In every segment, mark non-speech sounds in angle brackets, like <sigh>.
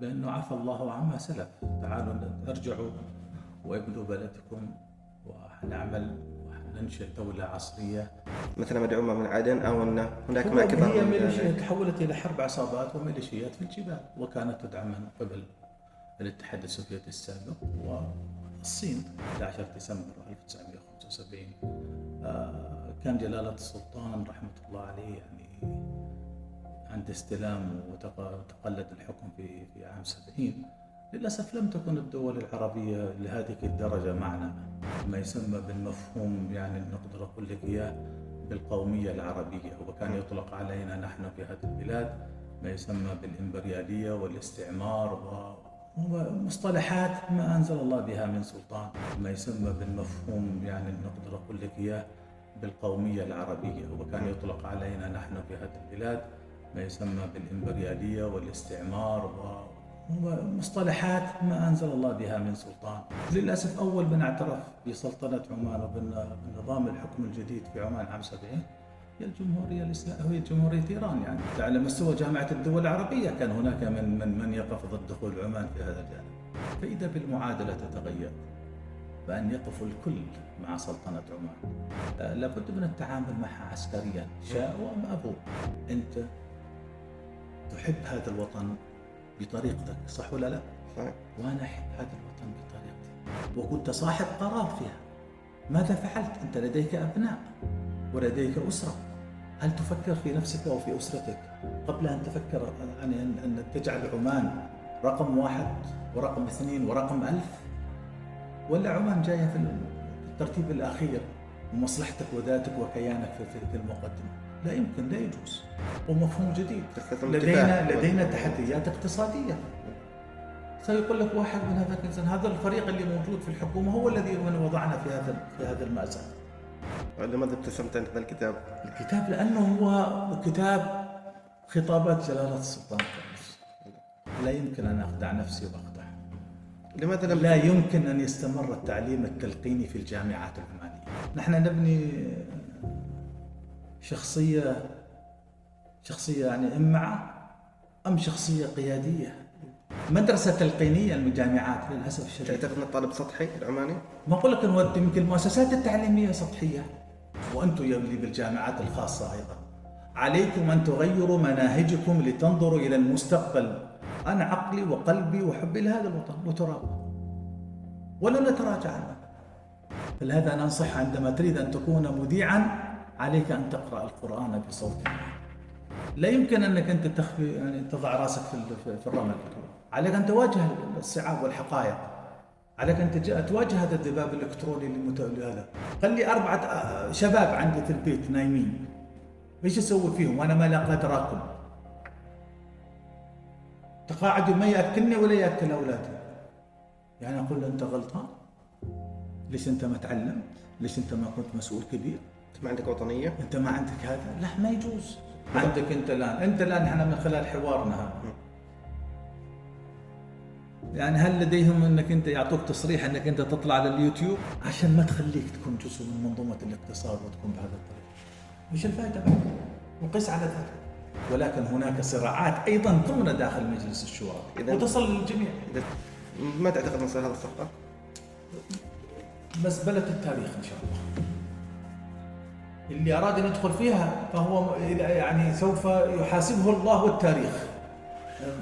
بأنه عفى الله عما سلف. تعالوا ارجعوا وابنوا بلدكم ونعمل وننشئ دولة عصرية. مثل مدعومة من عدن أو أن هناك ما كبر هي ميليشيا. تحولت إلى حرب عصابات وميليشيات في الجبال وكانت تدعم من قبل الاتحاد السوفيتي السابق والصين. 11 ديسمبر 1975 آه، كان جلالة السلطان رحمة الله عليه يعني عند استلام وتق- وتقلد الحكم في في عام 70 للأسف لم تكن الدول العربية لهذه الدرجة معنا. ما يسمى بالمفهوم يعني نقدر أقول لك إياه بالقومية العربية وكان يطلق علينا نحن في هذه البلاد ما يسمى بالإمبريالية والاستعمار و ومصطلحات ما أنزل الله بها من سلطان. ما يسمى بالمفهوم يعني نقدر أقول لك إياه بالقومية العربية وكان يطلق علينا نحن في هذه البلاد ما يسمى بالإمبريالية والاستعمار ومصطلحات ما أنزل الله بها من سلطان. للأسف أول من اعترف بسلطنة عمان وبالنظام الحكم الجديد في عمان عام 70 هي الجمهورية الإسلامية هي جمهورية إيران يعني. على مستوى جامعة الدول العربية كان هناك من من من يقف ضد دخول عمان في هذا الجانب. فإذا بالمعادلة تتغير بأن يقف الكل مع سلطنة عمان. آه، لابد من التعامل معها عسكريا. شاءوا أم أبوا أنت تحب هذا الوطن بطريقتك صح ولا لا؟ صحيح. وأنا أحب هذا الوطن بطريقتي وكنت صاحب قرار فيها ماذا فعلت؟ أنت لديك أبناء ولديك أسرة هل تفكر في نفسك أو في أسرتك قبل أن تفكر يعني أن, أن تجعل عمان رقم واحد ورقم اثنين ورقم ألف ولا عمان جاية في الترتيب الأخير ومصلحتك وذاتك وكيانك في المقدمة لا يمكن لا يجوز. ومفهوم جديد. لدينا. لدينا تحديات اقتصادية. سيقول لك واحد من هذا الإنسان هذا الفريق اللي موجود في الحكومة هو الذي من وضعنا في هذا في هذا المأزق. لماذا ابتسمت أنت بالكتاب؟ الكتاب لأنه هو كتاب خطابات جلالة السلطان قابوس لا يمكن أن أخدع نفسي وأخدع لماذا لم لا يمكن أن يستمر التعليم التلقيني في الجامعات العمانية. نحن نبني شخصية شخصية يعني إمعة أم شخصية قيادية؟ مدرسة تلقينية المجامعات للأسف الشديد. تعتقد أن الطالب سطحي العماني؟ ما أقول لك نودي يمكن المؤسسات التعليمية سطحية. وأنتم يا اللي بالجامعات الخاصة أيضا. عليكم أن تغيروا مناهجكم لتنظروا إلى المستقبل. أنا عقلي وقلبي وحبي لهذا الوطن وترابه ولن نتراجع عنه فلهذا ننصح عندما تريد أن تكون مذيعا عليك أن تقرأ القرآن بصوت عالي. لا يمكن أنك أنت تخفي يعني تضع رأسك في في الرمل. عليك أن تواجه الصعاب والحقائق. عليك أن تج- تواجه هذا الذباب الإلكتروني المت... هذا. خلي أربعة آه، شباب عندي في البيت نايمين. إيش أسوي فيهم؟ وأنا ما لاقى ادراكم تقاعدوا ما يأكلني ولا يأكل أولادي. يعني أقول له أنت غلطان؟ ليش أنت ما تعلمت؟ ليش أنت ما كنت مسؤول كبير؟ ما عندك وطنية؟ أنت ما عندك هذا؟ لا ما يجوز. عندك أنت الآن. أنت الآن إحنا من خلال حوارنا. هذا يعني هل لديهم إنك أنت يعطوك تصريح إنك أنت تطلع على اليوتيوب عشان ما تخليك تكون جزء من منظومة الاقتصاد وتكون بهذا الطريق. إيش الفائده بعد وقس على ذلك. ولكن هناك صراعات أيضا ضمن داخل مجلس الشورى. إذن- وتصل للجميع. إذا- ما تعتقد سيصير هذا الصفقة؟ مزبلة التاريخ إن شاء الله. اللي أراد أن يدخل فيها فهو يعني سوف يحاسبه الله والتاريخ.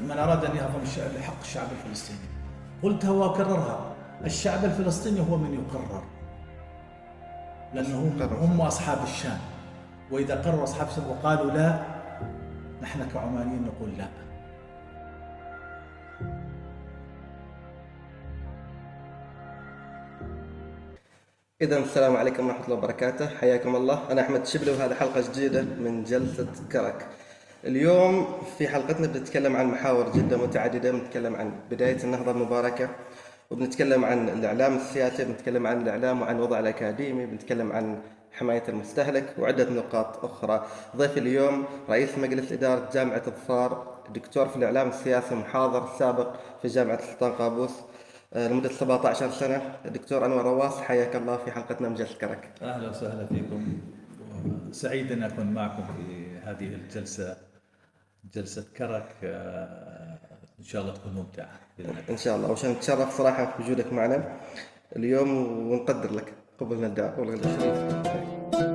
من أراد أن يهضم حق الشعب الفلسطيني. قلتها وأكررها. الشعب الفلسطيني هو من يقرر لأنه هم, أصحاب الشان وإذا قرروا أصحاب الشان وقالوا لا نحن كعمانيين نقول لا. إذا السلام عليكم ورحمة الله وبركاته. حياكم الله. أنا أحمد شبلي وهذه حلقة جديدة من جلسة كرك. اليوم في حلقتنا بنتكلم عن محاور جدا متعددة. بنتكلم عن بداية النهضة المباركة وبنتكلم عن الإعلام السياسي بنتكلم عن الإعلام وعن الوضع الأكاديمي بنتكلم عن حماية المستهلك وعدة نقاط أخرى. ضيف اليوم رئيس مجلس إدارة جامعة الظفار دكتور في الإعلام السياسي محاضر سابق في جامعة السلطان قابوس لمدة 17 سنة. دكتور أنور رواس حياك الله في حلقتنا من جلسة كرك. أهلا وسهلا فيكم. سعيد أن أكون معكم في هذه الجلسة جلسة كرك. آه، إن شاء الله تكون الله. إن شاء الله. وعشان نتشرف صراحة بوجودك معنا اليوم ونقدر لك قبلنا الدعوه والغد الشريف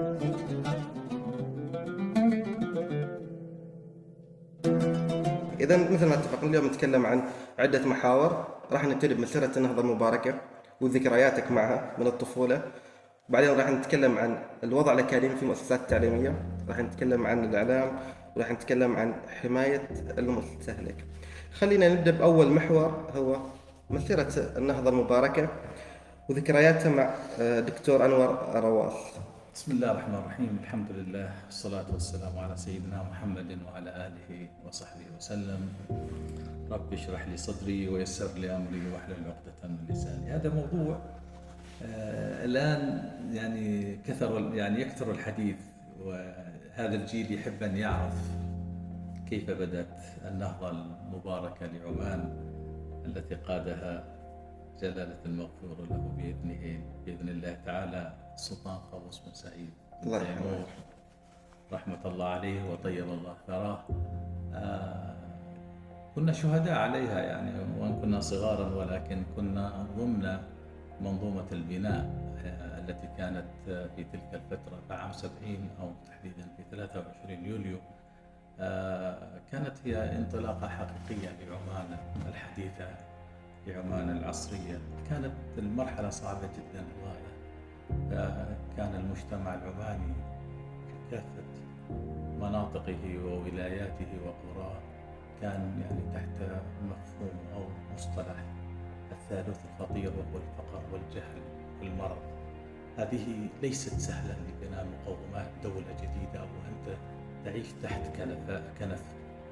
إذا مثل ما اتفقنا اليوم نتكلم عن عدة محاور راح نبتدي بمسيرة النهضة المباركة وذكرياتك معها من الطفولة. بعدين راح نتكلم عن الوضع الأكاديمي في المؤسسات التعليمية راح نتكلم عن الإعلام وراح نتكلم عن حماية المستهلك خلينا نبدأ بأول محور هو مسيرة النهضة المباركة وذكرياتها مع آه، دكتور أنور رواس بسم الله الرحمن الرحيم. الحمد لله والصلاة والسلام على سيدنا محمد وعلى آله وصحبه وسلم. رب اشرح لي صدري ويسر لي أمري واحلل عقدة من لساني. هذا موضوع آه الآن يعني كثر يعني يكثر الحديث وهذا الجيل يحب أن يعرف كيف بدأت النهضة المباركة لعمان التي قادها جلالة المغفور له بإذنه بإذن الله تعالى. السلطان قابوس بن سعيد. الله يرحمه. رحمة الله عليه وطيب الله ثراه. آه كنا شهداء عليها يعني وإن كنا صغارا ولكن كنا ضمن منظومة البناء آه، التي كانت في تلك الفترة عام 70 أو تحديدا في 23 يوليو. آه، كانت هي انطلاقة حقيقية لعمان الحديثة لعمان العصرية. كانت المرحلة صعبة جدا كان المجتمع العماني في كافة مناطقه وولاياته وقراه كان يعني تحت مفهوم أو مصطلح الثالث الخطير وهو الفقر والجهل والمرض. هذه ليست سهلة لبناء مقومات دولة جديدة وأنت تعيش تحت كنف, كنف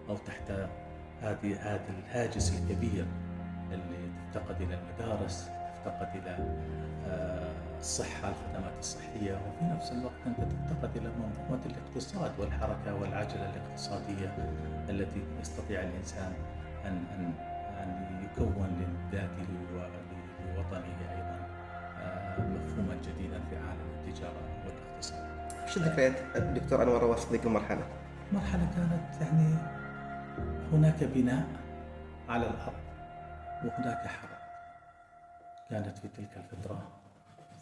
أو تحت هذه هذا الهاجس الكبير اللي تفتقد إلى المدارس تفتقد إلى آه، الصحة الخدمات الصحية وفي نفس الوقت أنت تفتقد إلى منظومة الاقتصاد والحركة والعجلة الاقتصادية التي يستطيع الإنسان أن أن أن يكون لذاته ولوطنه أيضا آه، مفهوما جديدا في عالم التجارة والاقتصاد. وش ذكريات الدكتور أنور رواس في ذيك المرحله؟ مرحلة كانت يعني هناك بناء على الأرض وهناك حرب كانت في تلك الفترة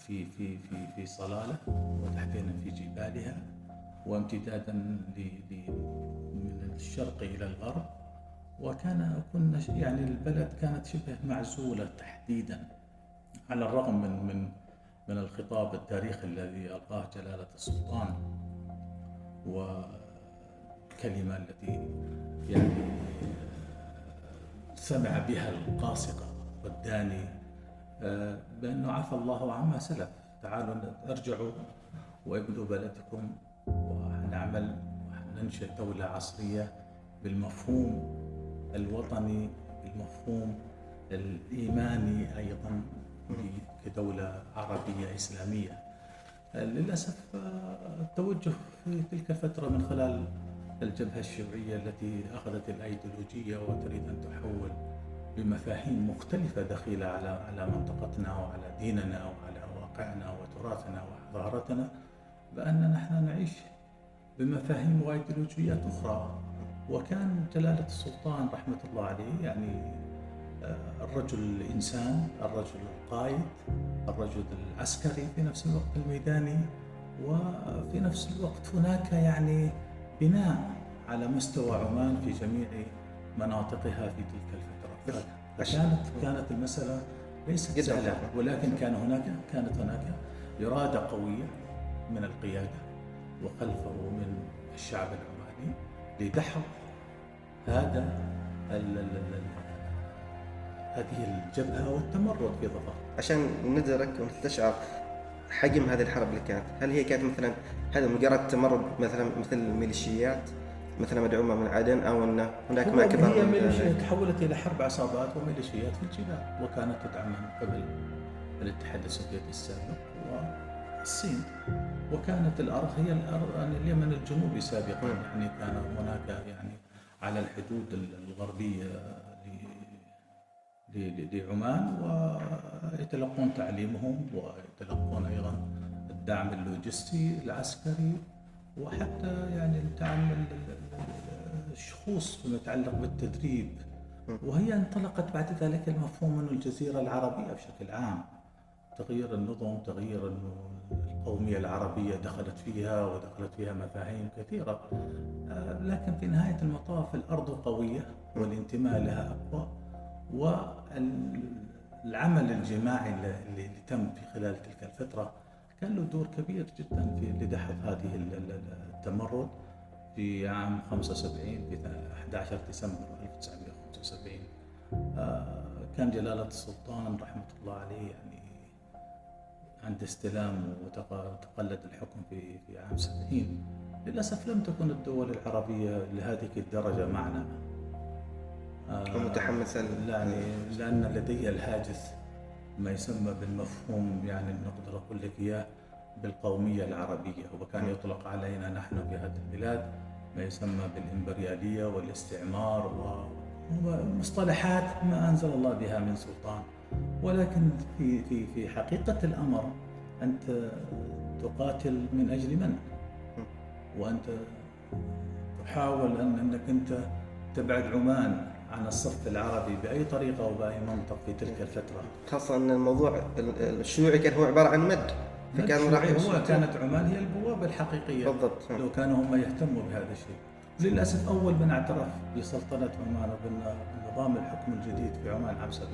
في في في في صلالة وتحديدا في جبالها وامتدادا من الشرق إلى الغرب. وكان كنا يعني البلد كانت شبه معزولة تحديدا على الرغم من من من الخطاب التاريخي الذي ألقاه جلالة السلطان والكلمة التي يعني سمع بها القاصقة والداني آه، بأنه عفى الله عما سلف. تعالوا ارجعوا وابنوا بلدكم وحنعمل وحننشئ دولة عصرية بالمفهوم الوطني بالمفهوم الإيماني أيضا كدولة عربية إسلامية. للأسف التوجه في تلك الفترة من خلال الجبهة الشيوعية التي أخذت الأيديولوجية وتريد أن تحول بمفاهيم مختلفة دخيلة على على منطقتنا وعلى ديننا وعلى واقعنا وتراثنا وحضارتنا بأننا نحن نعيش بمفاهيم وأيديولوجيات أخرى. وكان جلالة السلطان رحمة الله عليه يعني آه، الرجل الإنسان الرجل القائد الرجل العسكري في نفس الوقت الميداني. وفي نفس الوقت هناك يعني بناء على مستوى عمان في جميع مناطقها في تلك الفترة. فكانت كانت المسألة ليست صعبة. ولكن كان هناك كانت هناك إرادة قوية من القيادة وخلفه من الشعب العماني لدحض هذا هذه الجبهة والتمرد في ظفر. عشان ندرك ونستشعر حجم هذه الحرب اللي كانت هل هي كانت مثلا هذا مجرد تمرد مثلا مثل الميليشيات؟ مثلا مدعومه من عدن أو أن هناك ما كبر هي ميليشيات؟ تحولت إلى حرب عصابات وميليشيات في الجبال وكانت تدعم من قبل الاتحاد السوفيتي السابق والصين وكانت الأرض هي الأرض يعني اليمن الجنوبي سابقا. يعني كان هناك يعني على الحدود الغربية لعمان ويتلقون تعليمهم ويتلقون أيضا الدعم اللوجستي العسكري وحتى يعني ال- الشخوص فيما يتعلق بالتدريب. وهي انطلقت بعد ذلك المفهوم أنه الجزيرة العربية بشكل عام تغيير النظم تغيير أنه القومية العربية دخلت فيها ودخلت فيها مفاهيم كثيرة. آه، لكن في نهاية المطاف الأرض قوية والانتماء لها أقوى والعمل الجماعي اللي اللي تم في خلال تلك الفترة كان له دور كبير جدا في لدحض هذه ال- ال- ال- التمرد في عام 75 في 11 ديسمبر 1975 آه، كان جلالة السلطان رحمة الله عليه يعني عند استلام وتقلد الحكم في في عام 70 للأسف لم تكن الدول العربية لهذه الدرجة معنا. آه، ومتحمسة ل- يعني لأن لدي الهاجس ما يسمى بالمفهوم يعني نقدر أقول لك إياه بالقومية العربية وكان يطلق علينا نحن في هذه البلاد ما يسمى بالإمبريالية والاستعمار ومصطلحات ما أنزل الله بها من سلطان ولكن في في في حقيقة الأمر أنت تقاتل من أجل من؟ وأنت تحاول أن أنك أنت تبعد عمان عن الصف العربي بأي طريقة وبأي منطق في تلك الفترة؟ خاصة أن الموضوع ال- الشيوعي كان هو عبارة عن مد فكان راح هو كانت عمان هي البوابة الحقيقية. بالضبط. لو كانوا هم يهتموا بهذا الشيء. للأسف أول من اعترف بسلطنة عمان وبالنظام الحكم الجديد في عمان عام 70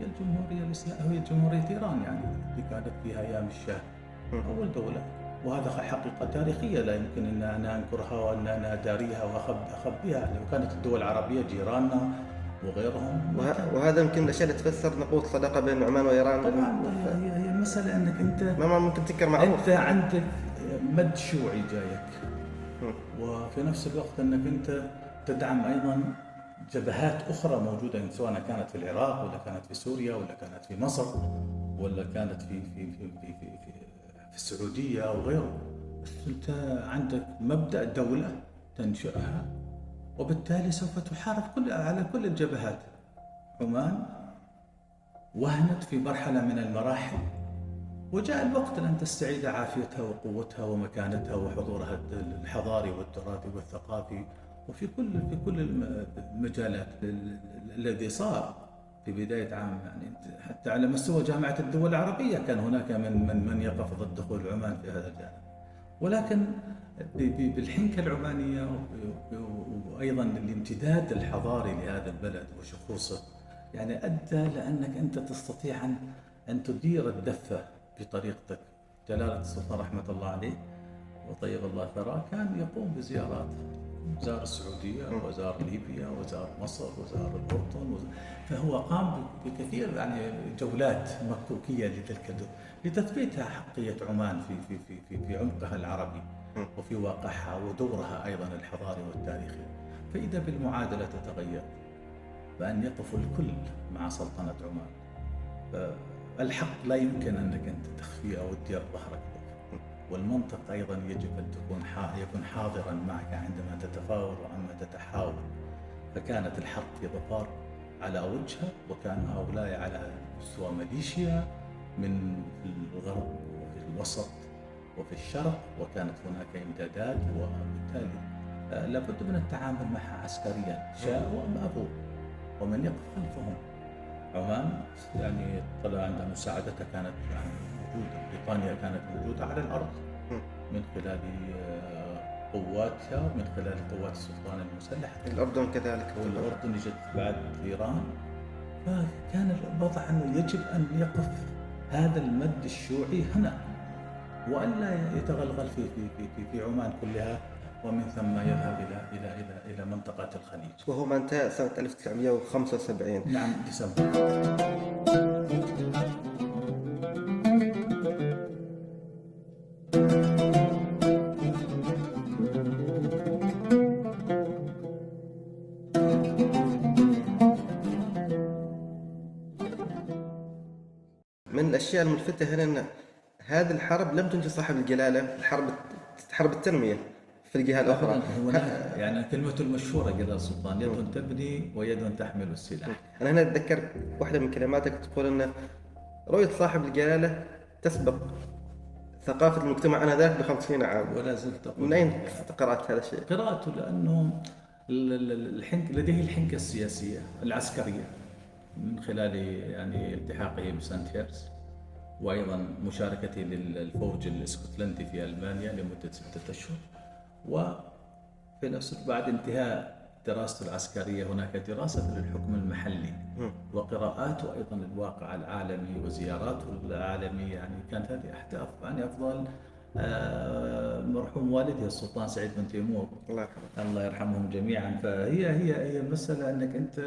هي الجمهورية الإسلامية هي جمهورية إيران يعني اللي كانت فيها أيام الشاه. أول دولة. وهذا حقيقة تاريخية. لا يمكن أن أنا أنكرها وأن أنا أداريها وأخبيها لو كانت الدول العربية جيراننا وغيرهم وهذا يمكن الاشياء اللي تفسر نقوط صداقة بين عمان وإيران. طبعا. هي هي المسألة أنك أنت ما ما ممكن تذكر معروف. أنت عندك مد شيوعي جايك. وفي نفس الوقت أنك أنت تدعم أيضا جبهات أخرى موجودة سواء كانت في العراق ولا كانت في سوريا ولا كانت في مصر ولا كانت في في في في في السعوديه وغيره بس أنت عندك مبدأ دوله تنشئها وبالتالي سوف تحارب كل على كل الجبهات. عمان وهنت في مرحلة من المراحل وجاء الوقت لأن تستعيد عافيتها وقوتها ومكانتها وحضورها الحضاري والتراثي والثقافي وفي كل في كل الم- المجالات ال- ال- الذي صار. في بداية عام يعني حتى على مستوى جامعة الدول العربية كان هناك من من من يقف ضد دخول عمان في هذا الجانب. ولكن بالحنكة العمانية وأيضا الامتداد الحضاري لهذا البلد وشخوصه يعني أدى لأنك أنت تستطيع أن أن تدير الدفة بطريقتك. جلالة السلطان رحمة الله عليه وطيب الله ثراه كان يقوم بزيارات زار السعودية وزار ليبيا وزار مصر وزار الأردن وز- فهو قام بكثير يعني جولات مكوكية لتلك الدول لتثبيت حقية عمان في في في في, في عمقها العربي وفي واقعها ودورها أيضا الحضاري والتاريخي. فإذا بالمعادلة تتغير بأن يقف الكل مع سلطنة عمان. فالحق لا يمكن أنك أنت تخفيه أو تدير ظهرك. والمنطق أيضا يجب أن تكون يكون حاضرا معك عندما تتفاور وعندما تتحاور. فكانت الحرب في ظفار على وجهها وكان هؤلاء على مستوى ماليشيا من الغرب وفي الوسط وفي الشرق وكانت هناك إمدادات وبالتالي آه، لابد من التعامل معها عسكريا شاءوا أم ابوا ومن يقف خلفهم. عمان يعني طلع عندها مساعدتها كانت يعني موجودة بريطانيا كانت موجودة على الأرض. من خلال آه، قواتها ومن خلال قوات السلطان المسلح. الأردن كذلك. والأردن جت بعد إيران. فكان الوضع أنه يجب أن يقف هذا المد الشيوعي هنا وألا يتغلغل في في في في, في عمان كلها ومن ثم يذهب إلى إلى إلى إلى منطقة الخليج. وهو ما انتهى سنة 1975 نعم ديسمبر. الاشياء الملفتة هنا إن هذه الحرب لم تنجي صاحب الجلالة الحرب حرب التنمية في الجهة الأخرى. يعني كلمته المشهورة جلال السلطان يد تبني ويد تحمل السلاح. أنا هنا أتذكر واحدة من كلماتك تقول إن رؤية صاحب الجلالة تسبق ثقافة المجتمع آنذاك ب 50 عام. ولا زلت أقول من أين قرأت هذا الشيء؟ ال- ال- الحنك لديه الحنكة السياسية العسكرية من خلال يعني التحاقه بساندهيرست. وأيضا مشاركته للفوج الإسكتلندي في ألمانيا لمدة ستة أشهر. وفي نفس بعد انتهاء دراسته العسكرية هناك دراسة للحكم المحلي. وقراءاته أيضا للواقع العالمي وزياراته العالمية. يعني كانت هذه أف- يعني أفضل آه، مرحوم والده السلطان سعيد بن تيمور. الله يرحمه. الله يرحمهم جميعا. فهي هي هي المسألة أنك أنت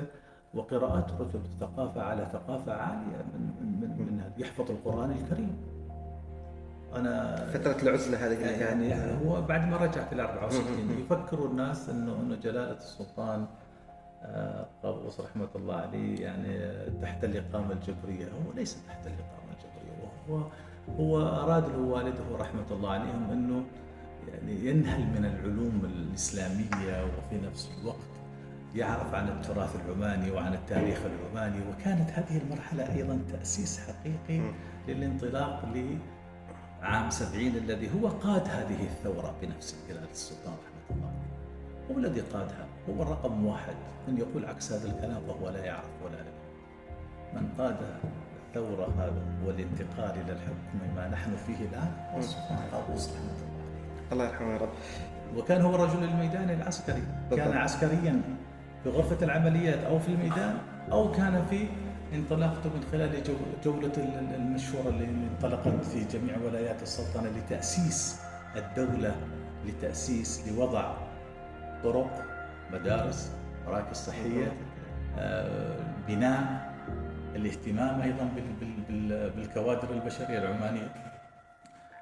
وقراءات الرجل ثقافة على ثقافة عالية من من من, من هذا. يحفظ القرآن الكريم. أنا فترة العزلة هذه كانت. يعني هو بعد ما رجعت ال 64 يفكروا الناس إنه إنه جلالة السلطان آه، قابوس رحمة الله عليه يعني تحت الاقامه الجبرية. هو ليس تحت الاقامه الجبرية وهو هو أراد له والده رحمة الله عليهم إنه يعني ينهل من العلوم الإسلامية وفي نفس الوقت يعرف عن التراث العماني وعن التاريخ العماني وكانت هذه المرحلة أيضا تأسيس حقيقي للانطلاق ل عام 70 الذي هو قاد هذه الثورة بنفسه جلالة السلطان رحمة الله هو الذي قادها. هو الرقم واحد. من يقول عكس هذا الكلام فهو لا يعرف ولا يعلم. من قاد الثورة هذا والانتقال إلى الحكم ما نحن فيه الآن هو السلطان قابوس رحمة الله الله يرحمه يا رب. وكان هو الرجل الميداني العسكري. كان. عسكريا في غرفة العمليات أو في الميدان أو كان في انطلاقته من خلال جو- جولة ال- ال- المشورة اللي انطلقت في جميع ولايات السلطنة لتأسيس الدولة لتأسيس لوضع طرق مدارس مراكز صحية آه، بناء الاهتمام أيضا بال- بال- بال- بالكوادر البشرية العمانية.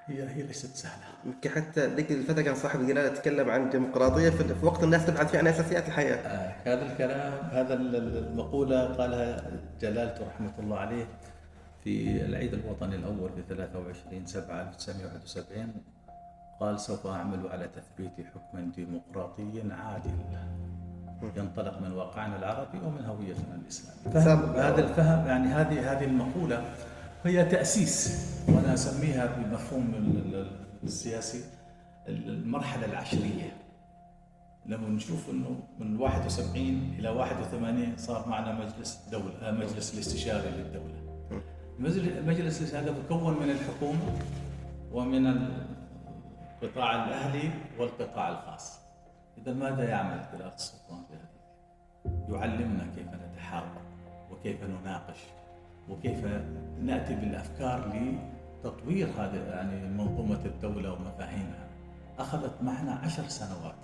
هي هي ليست سهلة. يمكن حتى ذيك الفترة كان صاحب الجلالة يتكلم عن ديمقراطية في وقت الناس تبحث فيه عن أساسيات الحياة. آه، هذا الكلام هذا ال- ال- المقولة قالها جلالته رحمة الله عليه في العيد الوطني الأول في 23 7 1971 قال سوف أعمل على تثبيت حكم ديمقراطي عادل. ينطلق من واقعنا العربي ومن هويتنا الإسلامية. فهم. هذا الفهم يعني هذه هذه المقولة هي تأسيس وأنا أسميها بمفهوم ال- ال- السياسي المرحلة العشرية لما نشوف إنه من 71 إلى 81 صار معنا مجلس دولة آه، مجلس الاستشاري. المجل- المجلس هذا مكون من الحكومة ومن القطاع الأهلي والقطاع الخاص. إذا ماذا يعمل جلالة السلطان في هذه؟ يعلمنا كيف نتحاور وكيف نناقش وكيف نأتي بالأفكار لتطوير هذه يعني منظومة الدولة ومفاهيمها. أخذت معنا عشر سنوات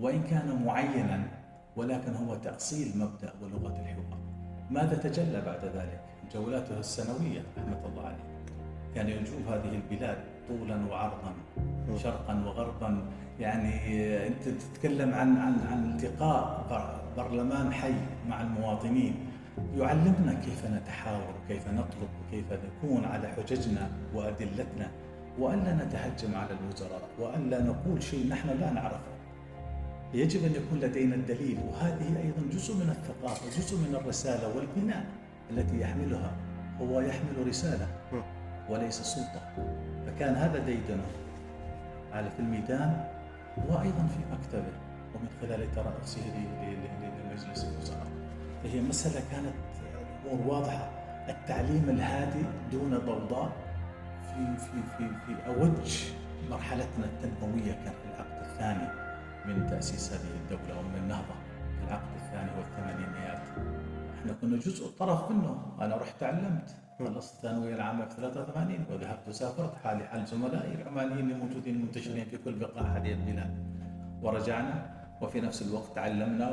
وإن كان معينا ولكن هو تأصيل مبدأ ولغة الحوار ماذا تجلى بعد ذلك؟ جولاته السنوية رحمة الله عليه كان يجوب هذه البلاد طولا وعرضا شرقا وغربا يعني أنت تتكلم عن عن عن التقاء بر- برلمان حي مع المواطنين يعلمنا كيف نتحاور وكيف نطلب وكيف نكون على حججنا وأدلتنا والا نتهجم على الوزراء والا نقول شيء نحن لا نعرفه. يجب أن يكون لدينا الدليل وهذه أيضا جزء من الثقافة جزء من الرسالة والبناء التي يحملها هو يحمل رسالة وليس سلطة. فكان هذا ديدنه على في الميدان وأيضا في مكتبه ومن خلال ترأسه لمجلس الوزراء. فهي مسألة كانت الأمور واضحة. التعليم الهادئ دون ضوضاء في في في في أوج مرحلتنا التنموية كان في العقد الثاني من تأسيس هذه الدولة ومن النهضة في العقد الثاني والثمانينيات. إحنا كنا جزء طرف منه أنا رحت تعلمت خلصت الثانوية العامة في 83 وذهبت وسافرت. حالي حال زملائي العمانيين الموجودين منتشرين في كل بقاع هذه البلاد. ورجعنا. وفي نفس الوقت تعلمنا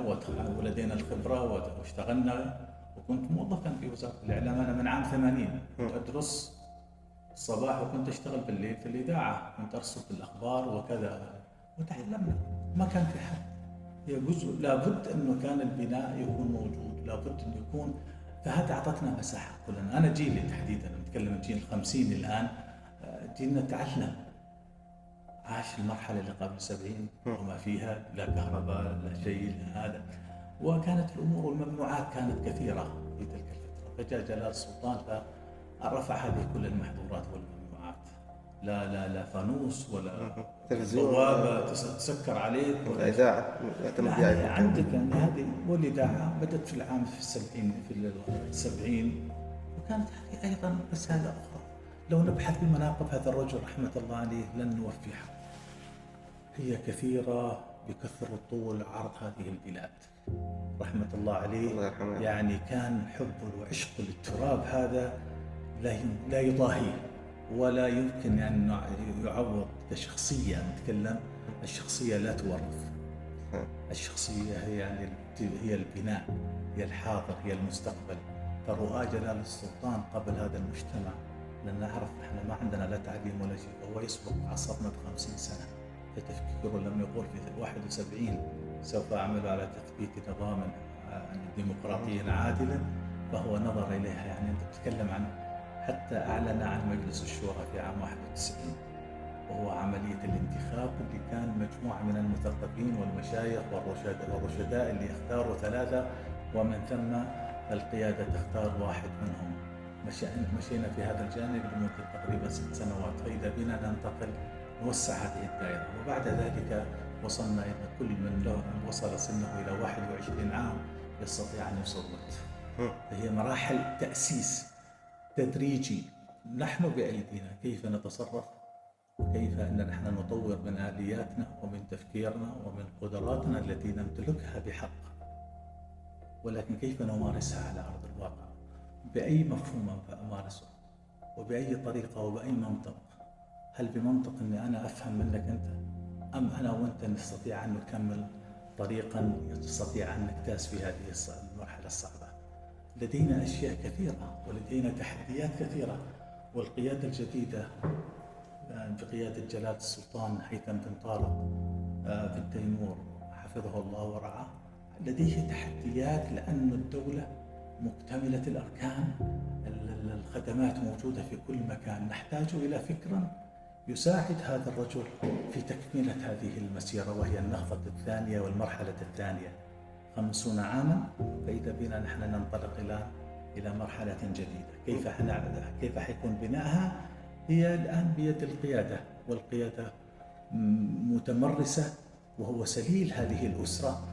ولدينا الخبرة واشتغلنا. وكنت موظفا في وزارة الإعلام أنا من عام 80 كنت أدرس الصباح وكنت أشتغل بالليل في الإذاعة. كنت أرصد الأخبار وكذا. وتعلمنا. ما كان في حد. هي جزء لابد انه كان البناء يكون موجود. لابد انه يكون. فهذا أعطتنا مساحة. كلنا أنا جيلي تحديدا. نتكلم عن جيل الخمسين الآن. آه، جيلنا تعلم. عاش المرحلة اللي قبل 70 وما فيها لا كهرباء لا شيء لا هذا. وكانت الأمور والممنوعات كانت كثيرة في تلك الفترة. فجاء جلال السلطان فرفع هذه كل المحظورات والممنوعات. لا لا لا فانوس ولا تلفزيون. بوابه تس- تسكر عليك ولا يعتمد يعني. عندك يعني هذه والإذاعة بدأت في العام في السبعين في السبعين وكانت هذه أيضا رسالة أخرى. لو نبحث بمناقب هذا الرجل رحمة الله عليه لن نوفيها هي كثيرة بكثر طول عرض هذه البلاد. رحمة الله عليه. الله يرحمه. يعني كان حب وعشق للتراب هذا لا لا يضاهيه ولا يمكن أن يعوض. كشخصية نتكلم. الشخصية لا تورث. الشخصية هي يعني هي البناء هي الحاضر هي المستقبل. فرؤى جلال السلطان قبل هذا المجتمع لأن نعرف إحنا ما عندنا لا تعليم ولا شيء هو يسبق عصرنا ب 50 سنة. فتفكيره لم يقول في 71 سوف أعمل على تثبيت نظام ديمقراطيا عادلا فهو نظر إليها. يعني أنت تتكلم عن حتى أعلن عن مجلس الشورى في عام 91 وهو عملية الانتخاب اللي كان مجموعة من المثقفين والمشايخ والرشداء, والرشداء اللي اختاروا ثلاثة ومن ثم القيادة تختار واحد منهم. مشي- مشينا في هذا الجانب لمدة تقريبا ست سنوات. فإذا بنا ننتقل نوسع هذه الدائرة. وبعد ذلك وصلنا إلى كل من له وصل سنه إلى 21 عام يستطيع أن يصوت فهي مراحل تأسيس تدريجي. نحن بأيدينا كيف نتصرف؟ وكيف أن نحن نطور من آلياتنا ومن تفكيرنا ومن قدراتنا التي نمتلكها بحق. ولكن كيف نمارسها على أرض الواقع؟ بأي مفهوم أمارسه؟ وبأي طريقة؟ وبأي منطق؟ هل بمنطق أني أنا أفهم منك أنت؟ أم أنا وأنت نستطيع أن نكمل طريقا يستطيع أن نجتاز في هذه الص- المرحلة الصعبة؟ لدينا أشياء كثيرة ولدينا تحديات كثيرة والقيادة الجديدة آه، بقيادة جلالة السلطان هيثم بن طارق آه، بن تيمور حفظه الله ورعاه لديه تحديات لأن الدولة مكتملة الأركان ال- ال- الخدمات موجودة في كل مكان. نحتاج إلى فكر يساعد هذا الرجل في تكملة هذه المسيرة وهي النهضة الثانية والمرحلة الثانية. خمسون عاما فإذا بنا نحن ننطلق إلى إلى مرحلة جديدة. كيف كيف حيكون بناءها؟ هي الآن بيد القيادة والقيادة متمرسة وهو سليل هذه الأسرة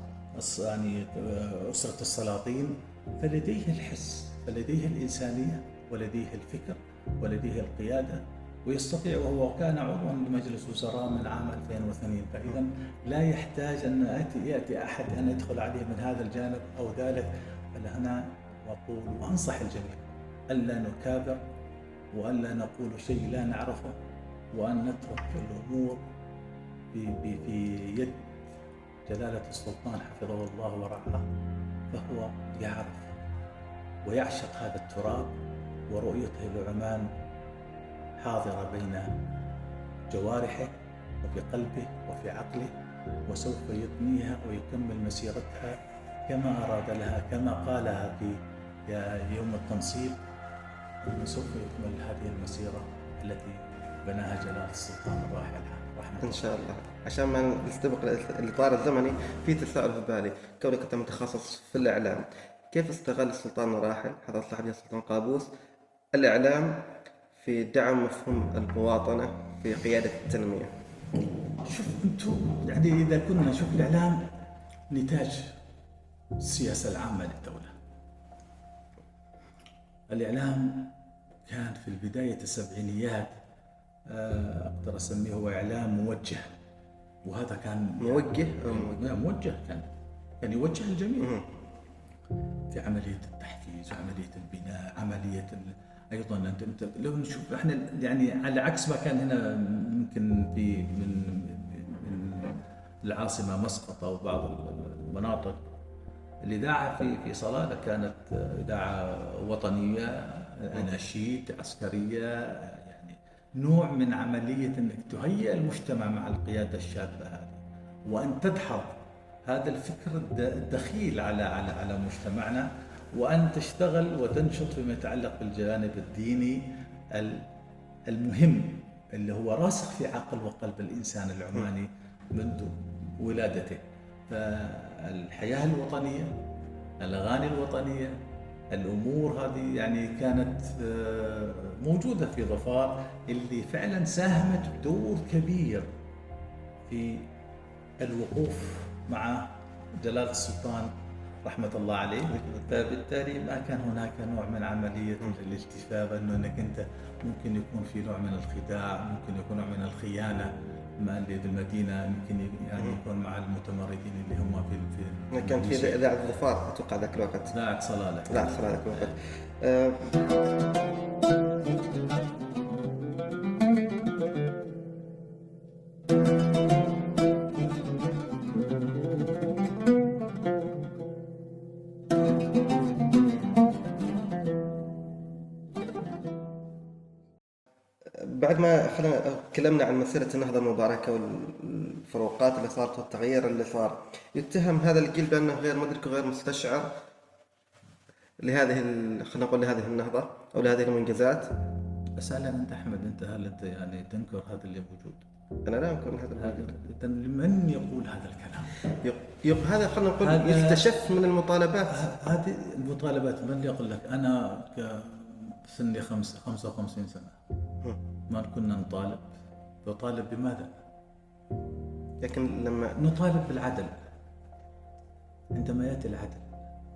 يعني آه، أسرة السلاطين. فلديه الحس فلديه الإنسانية ولديه الفكر ولديه القيادة. ويستطيع وهو كان عضوا لمجلس وزراء من عام 2002 فإذا لا يحتاج أن يأتي, يأتي أحد أن يدخل عليه من هذا الجانب أو ذلك. بل هنا أقول وأنصح الجميع ألا نكابر وألا نقول شيء لا نعرفه وأن نترك الأمور في, في, يد جلالة السلطان حفظه الله ورعاه فهو يعرف ويعشق هذا التراب ورؤيته لعمان حاضرة بين جوارحه وفي قلبه وفي عقله وسوف يبنيها ويكمل مسيرتها كما أراد لها كما قالها في يوم التنصيب. أنه سوف يكمل هذه المسيرة التي بناها جلال السلطان الراحل. رحمة إن شاء الله. عشان ما نستبق الإطار الزمني في تساؤل في بالي. كونك أنت متخصص في الإعلام كيف استغل السلطان الراحل؟ حضرة صلاح الدين السلطان قابوس. الإعلام في دعم مفهوم المواطنة في قيادة التنمية. شوف أنتم يعني إذا كنا نشوف الإعلام نتاج السياسة العامة للدولة. الإعلام كان في البداية السبعينيات آه، أقدر أسميه هو إعلام موجه. وهذا كان موجه أو موجه؟ موجه كان كان يوجه الجميع. في عملية التحفيز عملية البناء عملية ال... أيضا انت أنت لو نشوف إحنا يعني على عكس ما كان هنا يمكن في من من العاصمة مسقط أو بعض المناطق. الإذاعة في في صلاله كانت إذاعة وطنية أناشيد عسكرية يعني نوع من عملية إنك تهيئ المجتمع مع القيادة الشابة هذه. وأن تدحض هذا الفكر الدخيل على على على مجتمعنا. وأن تشتغل وتنشط فيما يتعلق بالجانب الديني المهم اللي هو راسخ في عقل وقلب الإنسان العماني منذ ولادته. فالحياة الوطنية الأغاني الوطنية الأمور هذه يعني كانت آه، موجودة في ظفار اللي فعلا ساهمت بدور كبير في الوقوف مع جلاله السلطان رحمة الله عليه. فبالتالي ما كان هناك نوع من عملية الالتفاف انه أنك أنت ممكن يكون في نوع من الخداع ممكن يكون نوع من الخيانة مع اللي بالمدينة يمكن يعني يكون مع المتمردين اللي هم في في كان في. اذاعه ظفار أتوقع ذاك الوقت. ذاك صلاله لا صار ذاك الوقت. بعد ما خلينا تكلمنا عن مسيرة النهضة المباركة والفروقات اللي صارت والتغيير اللي صار يتهم هذا الجيل بأنه غير مدرك وغير مستشعر لهذه ال- خلينا نقول لهذه النهضة أو لهذه المنجزات. بس هل أنت أحمد أنت هل أنت يعني تنكر هذا اللي موجود؟ أنا لا أنكر هذا الموجود إذا لمن يقول هذا الكلام؟ يق- يق- هذا خلينا نقول هذا- يستشف من المطالبات. ه- هذه المطالبات من يقول لك؟ أنا كسني خمس 55 سنة. ما كنا نطالب. نطالب بماذا؟ لكن لما نطالب بالعدل. عندما يأتي العدل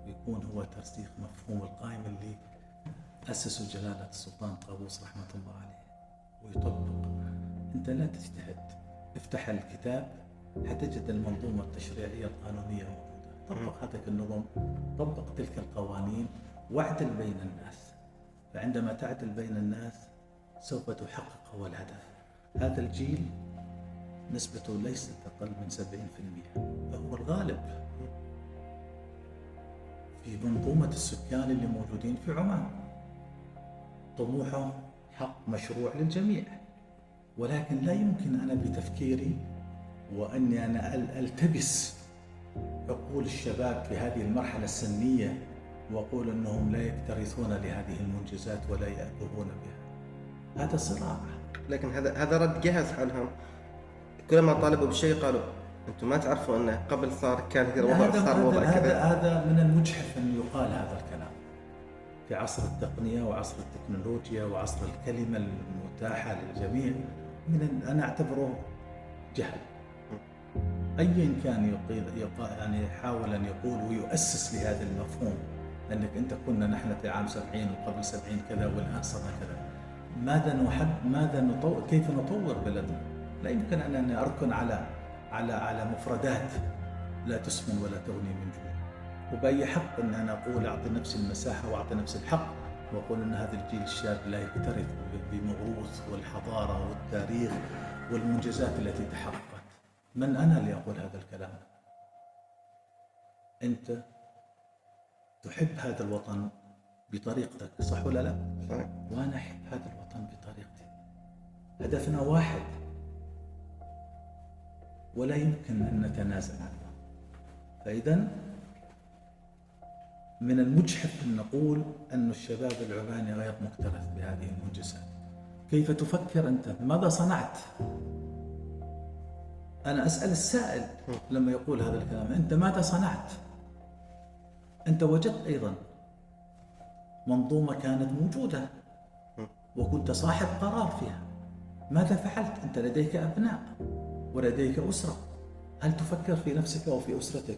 ويكون هو ترسيخ مفهوم القائمه اللي اسسه جلالة السلطان قابوس رحمة الله عليه ويطبق. أنت لا تجتهد. افتح الكتاب حتجد المنظومة التشريعية القانونية موجودة. طبق هذه النظم طبق تلك القوانين. واعدل بين الناس. فعندما تعدل بين الناس سوف تحقق هو الهدف. هذا الجيل نسبته ليست أقل من 70% فهو الغالب في منظومة السكان اللي موجودين في عمان. طموحهم حق مشروع للجميع. ولكن لا يمكن أنا بتفكيري وأني أنا أل- ألتبس عقول الشباب في هذه المرحلة السنية وأقول أنهم لا يكترثون لهذه المنجزات ولا يأبهون بها. هذا صراع لكن هذا هذا رد جهز عنهم كلما طالبوا بشيء قالوا أنتم ما تعرفوا أنه قبل صار كان كذا وضع هذا صار هذا وضع هذا, كذا. هذا من المجحف أن يقال هذا الكلام. في عصر التقنية وعصر التكنولوجيا وعصر الكلمة المتاحة للجميع من أنا أعتبره جهل. ايا كان يقيل يعني يحاول أن يقول ويؤسس لهذا المفهوم أنك أنت كنا نحن في عام 70 وقبل 70 كذا والآن صرنا كذا. ماذا نحب ماذا نطور كيف نطور بلدنا؟ لا يمكن ان أركن على على على مفردات لا تسمن ولا تغني من جوع. وبأي حق أن أنا أقول أعطي نفسي المساحة وأعطي نفسي الحق وأقول أن هذا الجيل الشاب لا يكترث بموروث والحضارة والتاريخ والمنجزات التي تحققت. من أنا لأقول هذا الكلام؟ أنت تحب هذا الوطن بطريقتك صح ولا لا؟ صحيح. وأنا أحب هذا الوطن. هدفنا واحد. ولا يمكن أن نتنازل عنه. فإذا من المجحف أن نقول أن الشباب العماني غير مكترث بهذه المنجزات كيف تفكر أنت؟ ماذا صنعت؟ أنا أسأل السائل لما يقول هذا الكلام. أنت ماذا صنعت؟ أنت وجدت أيضا منظومة كانت موجودة وكنت صاحب قرار فيها. ماذا فعلت؟ أنت لديك أبناء ولديك أسرة. هل تفكر في نفسك أو في أسرتك؟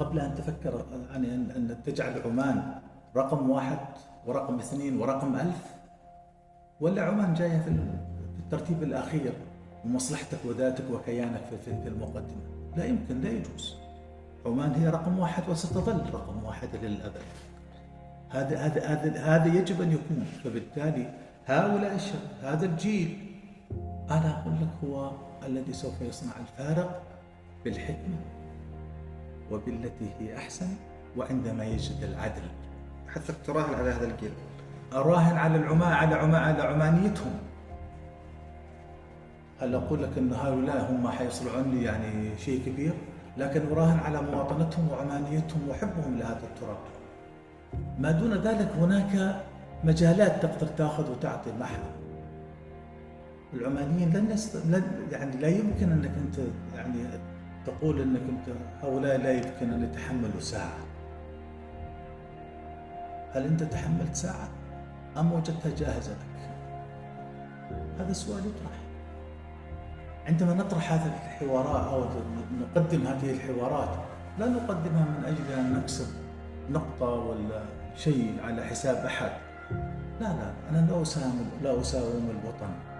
قبل أن تفكر يعني أن, أن تجعل عمان رقم واحد ورقم اثنين ورقم ألف ولا عمان جاية في ال- في الترتيب الأخير ومصلحتك وذاتك وكيانك في- المقدمة؟ لا يمكن لا يجوز. عمان هي رقم واحد وستظل رقم واحد للأبد. هذا هذا هذا هذا يجب أن يكون فبالتالي هؤلاء الشباب هذا الجيل أنا أقول لك هو الذي سوف يصنع الفارق بالحكمة وبالتي هي أحسن وعندما يجد العدل. حسك تراهن على هذا الجيل. اراهن على العمان على عمان على عمانيتهم. هل أقول لك إن هؤلاء هم حيصنعون لي يعني شيء كبير؟ لكن أراهن على مواطنتهم وعمانيتهم وحبهم لهذا التراب. ما دون ذلك هناك مجالات تقدر تاخذ وتعطي معها العمانيين لن, يست... لن يعني لا يمكن أنك أنت يعني تقول أنك انت هؤلاء لا يمكن أن يتحملوا ساعة. هل أنت تحملت ساعة؟ أم وجدتها جاهزة لك؟ هذا السؤال يطرح. عندما نطرح هذه الحوارات أو نقدم هذه الحوارات لا نقدمها من أجل أن نكسب نقطة ولا شيء على حساب أحد. لا لا أنا لا أساوم لا أساوم الوطن.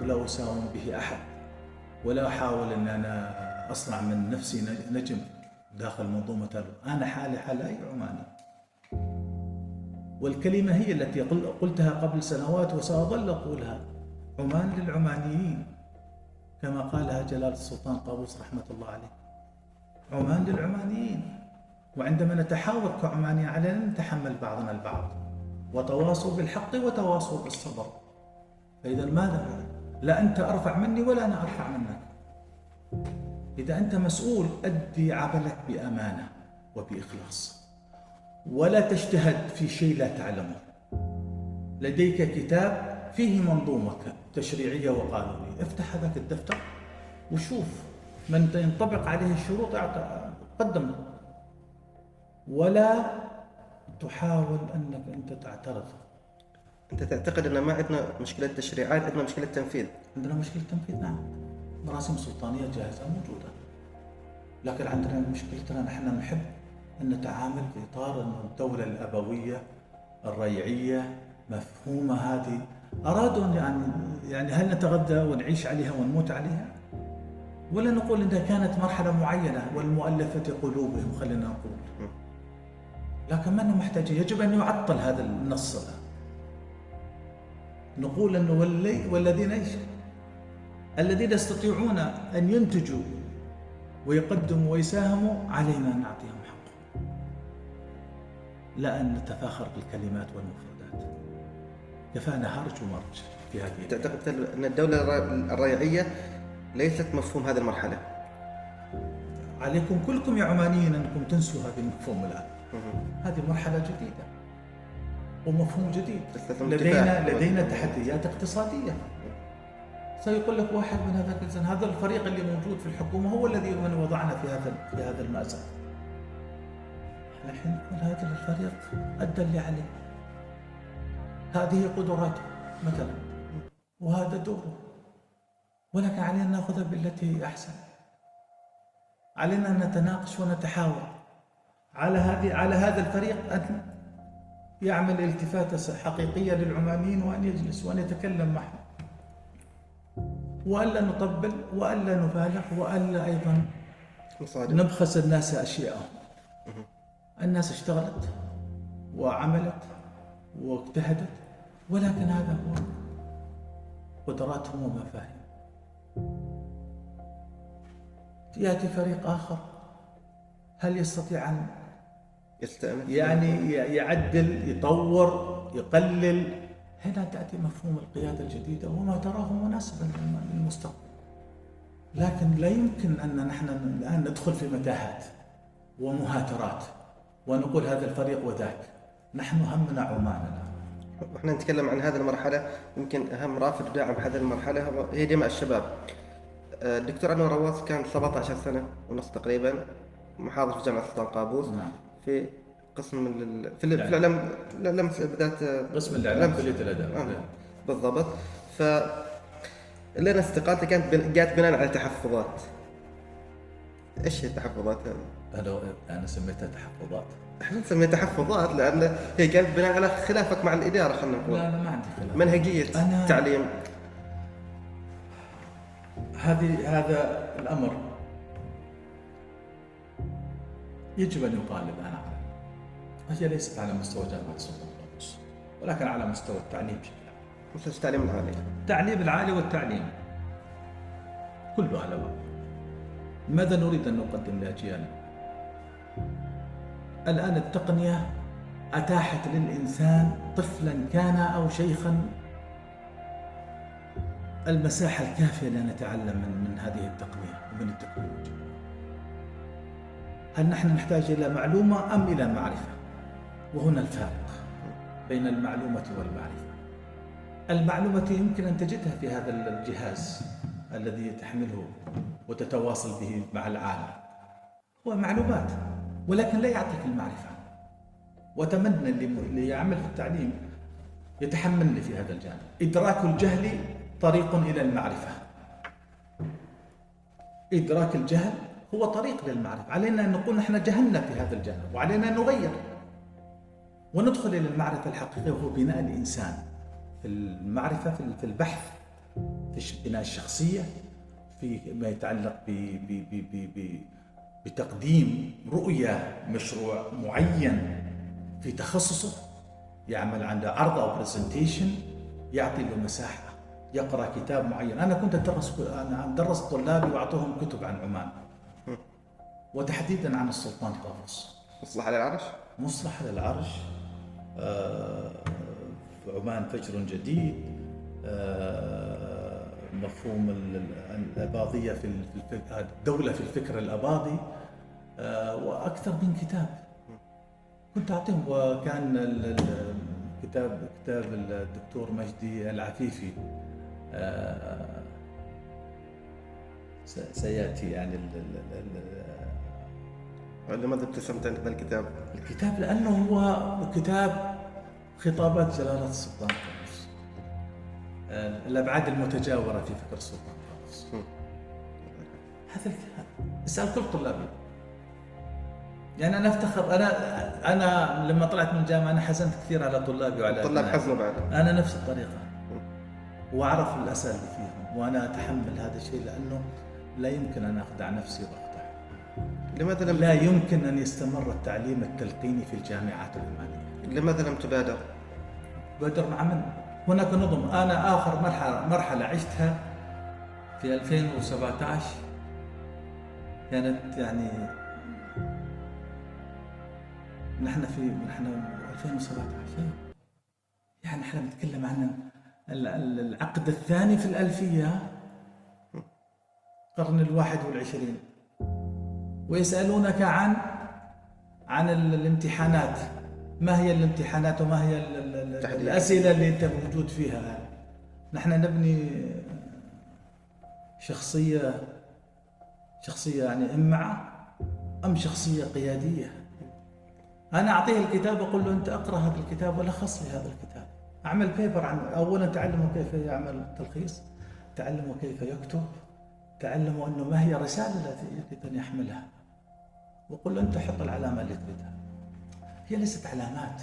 ولا أساوم به أحد. ولا أحاول أن أنا أصنع من نفسي نجم داخل منظومة أنا حالي حال أي عماني. والكلمة هي التي قلتها قبل سنوات وسأظل أقولها. عمان للعمانيين. كما قالها جلال السلطان قابوس رحمة الله عليه. عمان للعمانيين. وعندما نتحاور كعمانيين علينا نتحمل بعضنا البعض. وتواصوا بالحق وتواصوا بالصبر. فإذا ماذا؟ لا أنت أرفع مني ولا أنا أرفع منك. إذا أنت مسؤول أدي عملك بأمانة وبإخلاص. ولا تجتهد في شيء لا تعلمه. لديك كتاب فيه منظومة تشريعية وقانونية. افتح هذاك الدفتر وشوف من ينطبق عليه الشروط قدم. ولا تحاول أنك أنت تعترض. أنت تعتقد أن ما عندنا مشكلة تشريعات عندنا مشكلة تنفيذ عندنا مشكلة تنفيذ نعم مراسم سلطانية جاهزة موجودة لكن عندنا مشكلتنا نحن نحب أن نتعامل في إطار أن الدولة الأبوية الريعية مفهومة هذه أرادوا يعني يعني هل نتغذى ونعيش عليها ونموت عليها؟ ولا نقول انها كانت مرحلة معينة والمؤلفة قلوبهم خلينا نقول. لكن ما محتاجين يجب أن يعطل هذا النص الآن. نقول انه والذين إيش؟ الذين يستطيعون أن ينتجوا ويقدموا ويساهموا علينا أن نعطيهم حقهم. لا أن نتفاخر بالكلمات والمفردات. كفانا هرج ومرج في هذه تعتقد أن الدولة الريعية ليست مفهوم هذه المرحلة؟ عليكم كلكم يا عمانيين أنكم تنسوا هذا المفهوم الان. هذه مرحلة جديدة ومفهوم جديد. لدينا لدينا تحديات اقتصادية. سيقول لك واحد من هذاك الإنسان هذا الفريق اللي موجود في الحكومة هو الذي من وضعنا في هذا في هذا المأزق. الحين نقول هذا الفريق أدى اللي عليه. هذه قدراته مثلا وهذا دوره. ولكن علينا ناخذها بالتي هي أحسن. علينا أن نتناقش ونتحاور. على هذه على هذا الفريق ان يعمل التفاته حقيقية للعمانيين وأن يجلس وأن يتكلم معهم. وألا نطبل وألا نبالغ وألا أيضا نبخس الناس أشياءهم. الناس اشتغلت وعملت واجتهدت ولكن هذا هو قدراتهم ومفاهيم يأتي فريق آخر هل يستطيع أن يستأنف. يعني يعدل يطور يقلل. هنا تأتي مفهوم القيادة الجديدة وما تراه مناسبا للمستقبل. لكن لا يمكن أن نحن الآن ندخل في متاهات ومهاترات ونقول هذا الفريق وذاك. نحن همنا عمان الان وإحنا نتكلم عن هذه المرحلة يمكن أهم رافد داعم هذه المرحلة هي جمع الشباب. آه، الدكتور أنور رواس كان 17 سنة ونص تقريبا محاضر في جامعة السلطان قابوس. نعم. في قسم ال... في, في الاعلام الاعلام بالذات قسم الإعلام كلية الاداب آه. بالضبط. ف لنا استقالته كانت جات بناء على تحفظات. إيش هي التحفظات؟ هذه؟ أنا أنا سميتها تحفظات. إحنا نسميها تحفظات لأن هي كانت بناء على خلافك مع الإدارة خلينا نقول. لا لا ما عندي خلاف. منهجية أنا... التعليم. هذه هذا الأمر. يجب أن يقال الآن هي ليست على مستوى جامعة السلطان قابوس ولكن على مستوى التعليم بشكل عام. مستوى التعليم العالي؟ التعليم العالي والتعليم. كله على بعض ماذا نريد أن نقدم لاجيالنا الآن التقنية أتاحت للإنسان طفلا كان أو شيخا. المساحة الكافية لنتعلم من, من هذه التقنية ومن التكنولوجيا. هل نحن نحتاج إلى معلومة أم إلى معرفة؟ وهنا الفارق بين المعلومة والمعرفة. المعلومة يمكن أن تجدها في هذا الجهاز الذي تحمله وتتواصل به مع العالم. هو معلومات ولكن لا يعطيك المعرفة. وأتمنى اللي يعمل في التعليم يتحملني في هذا الجانب. إدراك الجهل طريق إلى المعرفة. إدراك الجهل هو طريق للمعرفة. علينا أن نقول نحن جهلنا في هذا الجانب وعلينا أن نغير. وندخل إلى المعرفة الحقيقية وهو بناء الإنسان. في المعرفة في- البحث في بناء الشخصية في ما يتعلق ب ب ب ب ب بتقديم رؤية مشروع معين في تخصصه. يعمل عنده عرض أو برزنتيشن يعطي له مساحة يقرأ كتاب معين. أنا كنت أدرس أنا ادرس طلابي وأعطوهم كتب عن عمان. وتحديدا عن السلطان قابوس مصلحة للعرش؟ مصلح للعرش. آه، عمان فجر جديد. آه، مفهوم ال- ال- الأباضية في الدولة في الفكر الأباضي. آه، وأكثر من كتاب. كنت أعطيهم وكان كتاب كتاب الدكتور مجدي العفيفي. آه، س- سيأتي يعني لماذا ابتسمت أنت بالكتاب؟ الكتاب لأنه هو كتاب خطابات جلاله السلطان قابوس آه، الأبعاد المتجاورة في فكر السلطان قابوس هذا الكتاب اسأل كل طلابي. يعني أنا افتخر أنا أنا لما طلعت من الجامعة أنا حزنت كثير على طلابي وعلى طلاب أبنائي. حزنوا بعد. أنا نفس الطريقة. وأعرف الاسى اللي فيهم. وأنا أتحمل هذا الشيء لأنه لا يمكن أن أخدع نفسي وأخدع لماذا لم لا يمكن أن يستمر التعليم التلقيني في الجامعات العمانيه لماذا لم تبادر؟ بدر مع من؟ هناك نظم. أنا آخر مرحله مرحلة عشتها في 2017 كانت يعني نحن في نحن 2017 يعني إحنا بنتكلم عن ال- ال- العقد الثاني في الألفية القرن الواحد والعشرين. ويسألونك عن عن ال- الامتحانات. ما هي الامتحانات وما هي. الأسئلة اللي أنت موجود فيها؟ نحن نبني شخصية شخصية يعني إمعة أم شخصية قيادية. أنا أعطيه الكتاب أقول له أنت أقرأ هذا الكتاب ولخص لي هذا الكتاب. أعمل بيبر عن أولا تعلموا كيف يعمل تلخيص تعلموا كيف يكتب تعلموا أنه ما هي الرسالة التي يريد أن يحملها. وقل له أنت حط العلامة اللي تريدها. هي ليست علامات.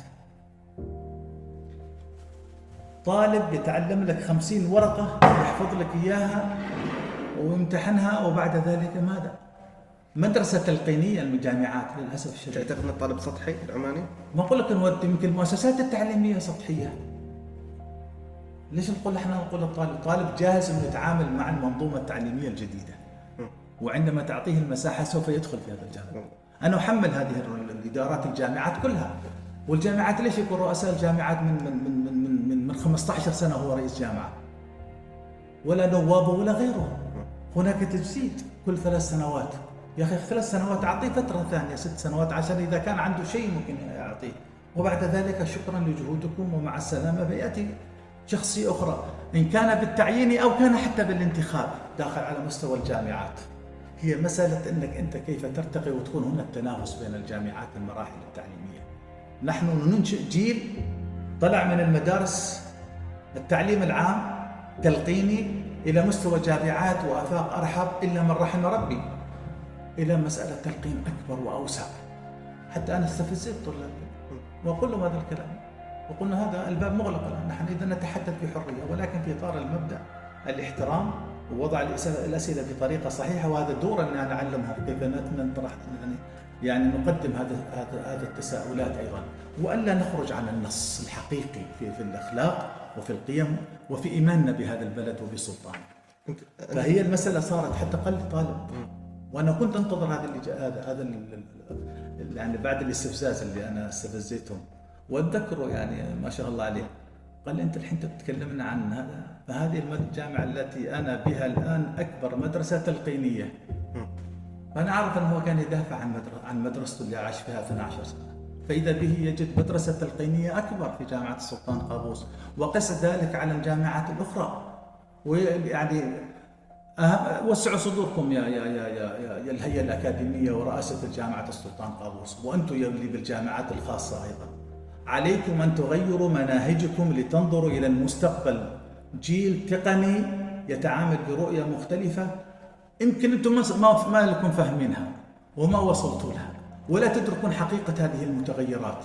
طالب يتعلم لك خمسين ورقة يحفظ لك إياها ويمتحنها وبعد ذلك ماذا؟ مدرسة تلقينية الجامعات للأسف الشديد. تعتقد أن الطالب سطحي العماني؟ ما أقول لك نودي يمكن المؤسسات التعليمية سطحية. ليش نقول إحنا نقول الطالب؟ طالب جاهز إنه يتعامل مع المنظومة التعليمية الجديدة. وعندما تعطيه المساحة سوف يدخل في هذا الجانب. أنا أحمل هذه ال- الإدارات الجامعات كلها. والجامعات ليش يكون رؤساء الجامعات من من من من من, من, من 15 سنة هو رئيس جامعة؟ ولا نوابه ولا غيره. هناك تجديد كل ثلاث سنوات. يا أخي ثلاث سنوات أعطيه فترة ثانية ست سنوات عشان إذا كان عنده شيء ممكن يعطيه وبعد ذلك شكرا لجهودكم ومع السلامة فياتي شخصية أخرى إن كان بالتعيين أو كان حتى بالانتخاب داخل على مستوى الجامعات. هي مسألة إنك أنت كيف ترتقي وتكون هناك تنافس بين الجامعات المراحل التعليمية. نحن ننشئ جيل طلع من المدارس التعليم العام تلقيني إلى مستوى جامعات وآفاق أرحب إلا من رحم ربي. إلى مسألة تلقين أكبر وأوسع. حتى أنا استفزيت طلابي وأقول لهم هذا الكلام. وقلنا هذا الباب مغلق الآن. نحن إذا نتحدث بحرية ولكن في إطار المبدأ الاحترام ووضع الأس- الأسئلة بطريقة صحيحة وهذا دور أن أنا اعلمهم كيف نطرح يعني يعني نقدم هذا هذا هذا التساؤلات أيضا. وألا نخرج عن النص الحقيقي في في الأخلاق وفي القيم وفي إيماننا بهذا البلد وبسلطانه. فهي المسألة صارت حتى قل طالب. وأنا كنت أنتظر هذا اللي هذا هذا يعني بعد الاستفزاز اللي أنا استفزيتهم. وأتذكره يعني ما شاء الله عليه. قال لي أنت الحين تتكلمنا عن هذا؟ فهذه الجامعة التي أنا بها الآن أكبر مدرسة تلقينية. فأنا أعرف أنه هو كان يدافع عن عن مدرسته اللي عاش فيها 12 سنة. فإذا به يجد مدرسة تلقينية أكبر في جامعة السلطان قابوس. وقس ذلك على الجامعات الأخرى. ويعني وسعوا صدوركم يا يا يا يا, يا, الهيئة الأكاديمية ورئاسة الجامعة السلطان قابوس. وأنتم يا بالجامعات الخاصة أيضا. عليكم أن تغيروا مناهجكم لتنظروا إلى المستقبل. جيل تقني يتعامل برؤية مختلفة. يمكن أنتم ما ما لكم فاهمينها وما وصلتوا لها. ولا تدركون حقيقة هذه المتغيرات.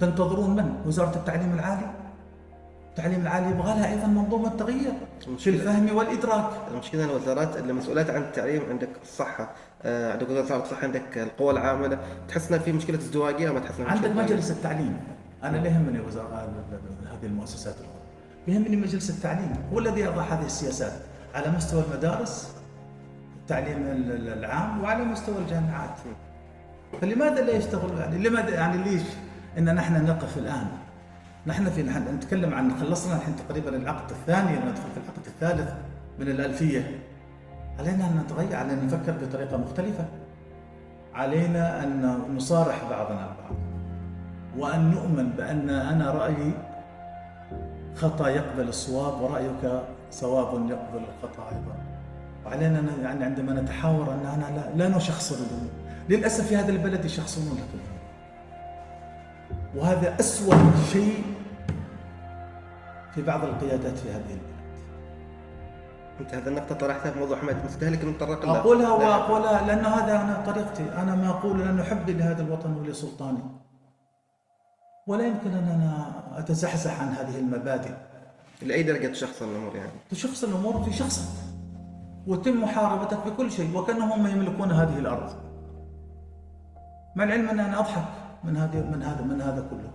تنتظرون من؟ وزارة التعليم العالي. التعليم العالي يبغى لها أيضا منظومة تغيير في الفهم والإدراك. المشكلة الوزارات اللي مسؤولات عن التعليم عندك الصحه، عندك وزارة الصحه، عندك القوى العامله، تحس في مشكلة ازدواجية ما تحس عندك مجلس التعليم، أنا لا يهمني وزارة هذه المؤسسات؟ يهمني مجلس التعليم؟ هو الذي يضع هذه السياسات على مستوى المدارس التعليم العام وعلى مستوى الجامعات. فلماذا لا يشتغل يعني لماذا؟ يعني ليش؟ إن نحن نقف الآن. نحن في نحن نتكلم عن خلصنا الحين تقريبا العقد الثاني ندخل في العقد الثالث من الألفية. علينا أن نتغير علينا أن نفكر بطريقة مختلفة. علينا أن نصارح بعضنا البعض. وأن نؤمن بأن أنا رأيي خطأ يقبل الصواب ورأيك صواب يقبل الخطأ أيضا. وعلينا يعني عندما نتحاور أن أنا لا, لا نشخصن الأمور للأسف في هذا البلد يشخصنون الأمور وهذا أسوأ شيء في بعض القيادات في هذه البلاد. انت هذا النقطة طرحتها في موضوع حماية المستهلك نتطرق لها؟ أقولها وأقولها لأن هذا أنا طريقتي. أنا ما أقول لأنه حبي لهذا الوطن ولسلطاني ولا يمكن أن أنا أتزحزح عن هذه المبادئ. لأي درجة تشخصن الأمور يعني؟ تشخص الأمور في شخصك وتم محاربتك بكل شيء وكأنهم هم يملكون هذه الأرض. مع العلم أن أنا أضحك من هذه من هذا من هذا كله.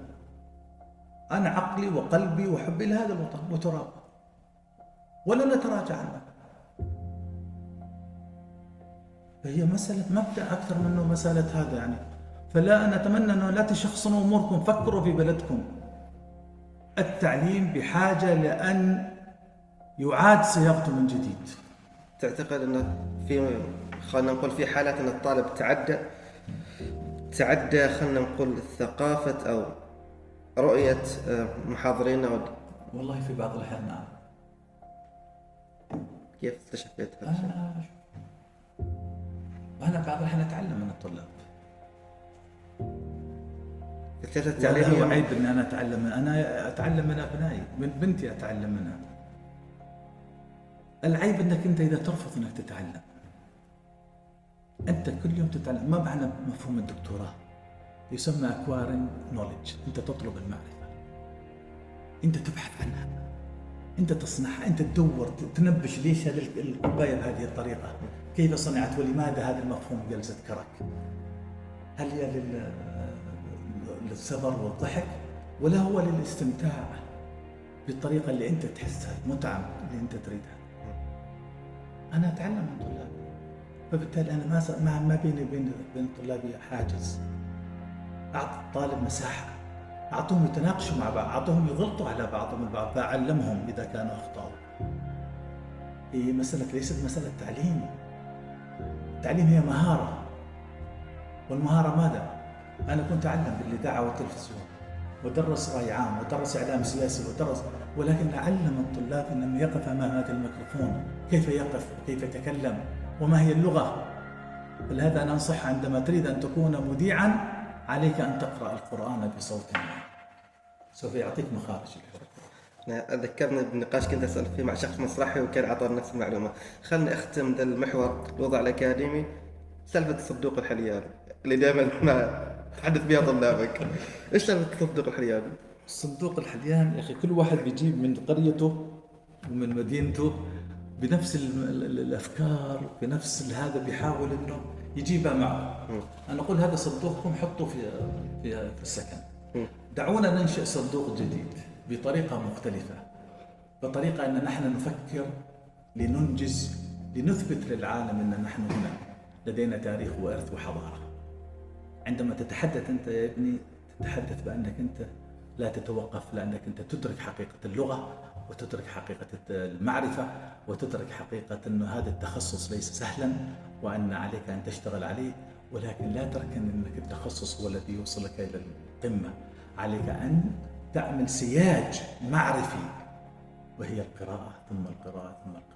أنا عقلي وقلبي وحبي لهذا الوطن. وتراب. ولا نتراجع عنه فهي مسألة مبدأ أكثر منه مسألة هذا يعني. فلا أنا أتمنى أنه لا تشخصنوا أموركم فكروا في بلدكم. التعليم بحاجة لأن يعاد صياغته من جديد. تعتقد أنه في خلينا نقول في حالات أن الطالب تعدى تعدى خلينا نقول ثقافة أو رؤية آه، محاضرين والله في بعض الأحيان نعم. كيف استشفيت هذا أنا أنا بعض الأحيان أتعلم من الطلاب. التعليم هو عيب ان أنا أتعلم من أنا أتعلم من أبنائي من بنتي أتعلم منها. العيب إنك أنت إذا ترفض إنك تتعلم. أنت كل يوم تتعلم. ما معنى مفهوم الدكتوراه؟ يسمى acquiring knowledge. أنت تطلب المعرفة. أنت تبحث عنها. أنت تصنعها أنت تدور تنبش ليش هذه الكوباية بهذه الطريقة؟ كيف صنعت ولماذا هذا المفهوم جلسة كرك؟ هل هي للصبر والضحك؟ ولا هو للاستمتاع بالطريقة اللي أنت تحسها المتعة اللي أنت تريدها؟ أنا أتعلم من طلابي. فبالتالي أنا ما ما بيني وبين بين طلابي حاجز. أعطي الطالب مساحة. أعطوهم يتناقشوا مع بعض أعطوهم يغلطوا على بعضهم البعض فاعلمهم إذا كانوا أخطأوا. هي مسألة ليست مسألة تعليم. التعليم هي مهارة. والمهارة ماذا؟ أنا كنت أعلم بالاذاعه والتلفزيون ودرس رأي عام ودرس إعلام سياسي ودرس ولكن أعلم الطلاب انه يقف أمام هذا الميكروفون. كيف يقف؟ وكيف يتكلم؟ وما هي اللغة؟ فلهذا أنا أنصح عندما تريد أن تكون مذيعا؟ عليك أن تقرأ القرآن بصوت عالي سوف يعطيك مخارج الحروف ذكرني بنقاش كنت اسال فيه مع شخص مسرحي وكان أعطاني نفس المعلومة. خلني أختم ذا المحور الوضع الأكاديمي سالفه صندوق الحليان اللي دائما ما تحدث بها طلابك. إيش سالفه صندوق الحليان؟ صندوق الحليان يا أخي كل واحد بيجيب من قريته ومن مدينته بنفس الأفكار بنفس هذا بيحاول إنه يجيبها معه. أنا أقول هذا صندوقكم حطه في في في السكن. دعونا ننشئ صندوق جديد بطريقة مختلفة. بطريقة أن نحن نفكر لننجز لنثبت للعالم أن نحن هنا لدينا تاريخ وإرث وحضارة. عندما تتحدث أنت يا ابني تتحدث بأنك أنت لا تتوقف لأنك أنت تدرك حقيقة اللغة. وتدرك حقيقة المعرفة وتدرك حقيقة أن هذا التخصص ليس سهلا وأن عليك أن تشتغل عليه ولكن لا تركن أنك التخصص هو الذي يوصلك إلى القمة. عليك أن تعمل سياج معرفي وهي القراءة ثم القراءة ثم القراءة.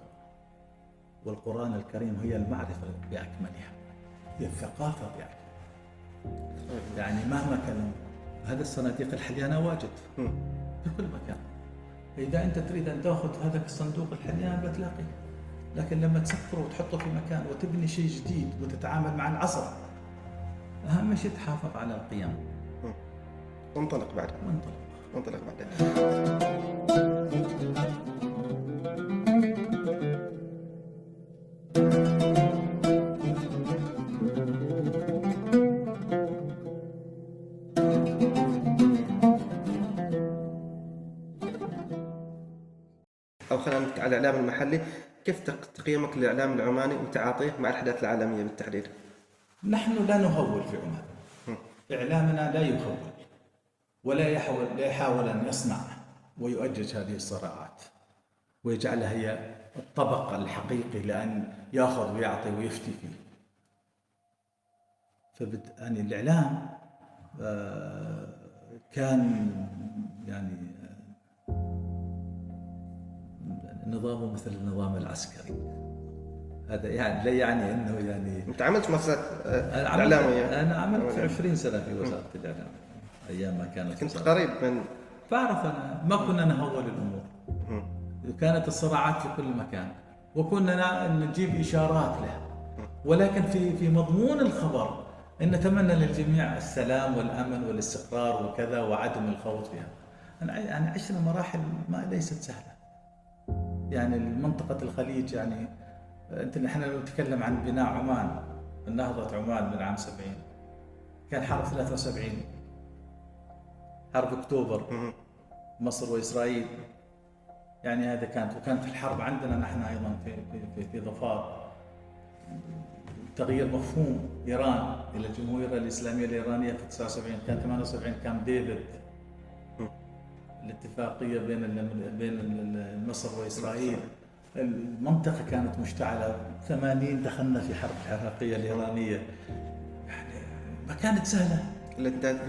والقرآن الكريم هي المعرفة بأكملها هي الثقافة بأكملها. يعني مهما كان هذا الصناديق الحليانة واجد. مم. في كل مكان. فإذا أنت تريد أن تأخذ هذا الصندوق الحليان بتلاقيه لكن لما تسكره وتحطه في مكان وتبني شيء جديد وتتعامل مع العصر أهم شيء تحافظ على القيم. وانطلق بعد. وانطلق. وانطلق بعد. الإعلام المحلي كيف تق- تقييمك للإعلام العماني وتعاطيه مع الأحداث العالمية بالتحديد؟ نحن لا نهول في عمان إعلامنا لا يهول ولا يحاول لا يحاول أن يصنع ويؤجج هذه الصراعات ويجعلها هي الطبق الحقيقي لأن يأخذ ويعطي ويفتي فيه. فبت... يعني الإعلام آه، كان نظامه مثل النظام العسكري هذا يعني لا يعني أنه يعني أنت عملت مؤسسات آه، أنا عملت إعلامية أنا عملت 20 سنة في وزارة الإعلام أيام ما كانت كنت. قريب من بعرف أنا ما كنا نهول الأمور. كانت الصراعات في كل مكان وكنا نجيب إشارات لها ولكن في في مضمون الخبر إن نتمنى للجميع السلام والأمن والاستقرار وكذا وعدم الخوض فيها. أنا يعني عشنا مراحل ما ليست سهلة. يعني منطقة الخليج يعني انت نحن لو نتكلم عن بناء عمان نهضة عمان من عام 70 كان حرب 73 حرب أكتوبر. مصر وإسرائيل. يعني هذا كانت وكانت الحرب عندنا نحن أيضا في في في, في ظفار. تغيير مفهوم إيران إلى الجمهوريه الإسلامية الإيرانية في 79 كان 78 كان ديفيد. الاتفاقية بين بين مصر وإسرائيل. المنطقة كانت مشتعلة. 80 دخلنا في حرب العراقيه الإيرانية. يعني ما كانت سهلة.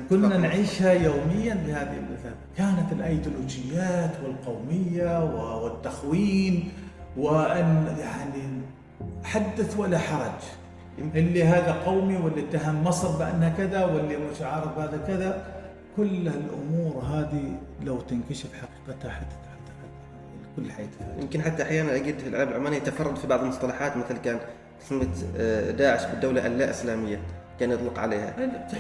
كنا نعيشها يوميا بهذه المثال كانت الايديولوجيات والقومية والتخوين وأن يعني حدث ولا حرج. اللي هذا قومي واللي اتهم مصر بأنها كذا واللي مش عارف هذا كذا. كل الأمور هذه لو تنكشف حقيقتها حتى الكل حيتفاجئ يمكن حتى أحيانا أجد في الإعلام العماني يتفرد في بعض المصطلحات مثل كان كلمه آه، داعش بالدولة اللا اسلاميه كان يطلق عليها.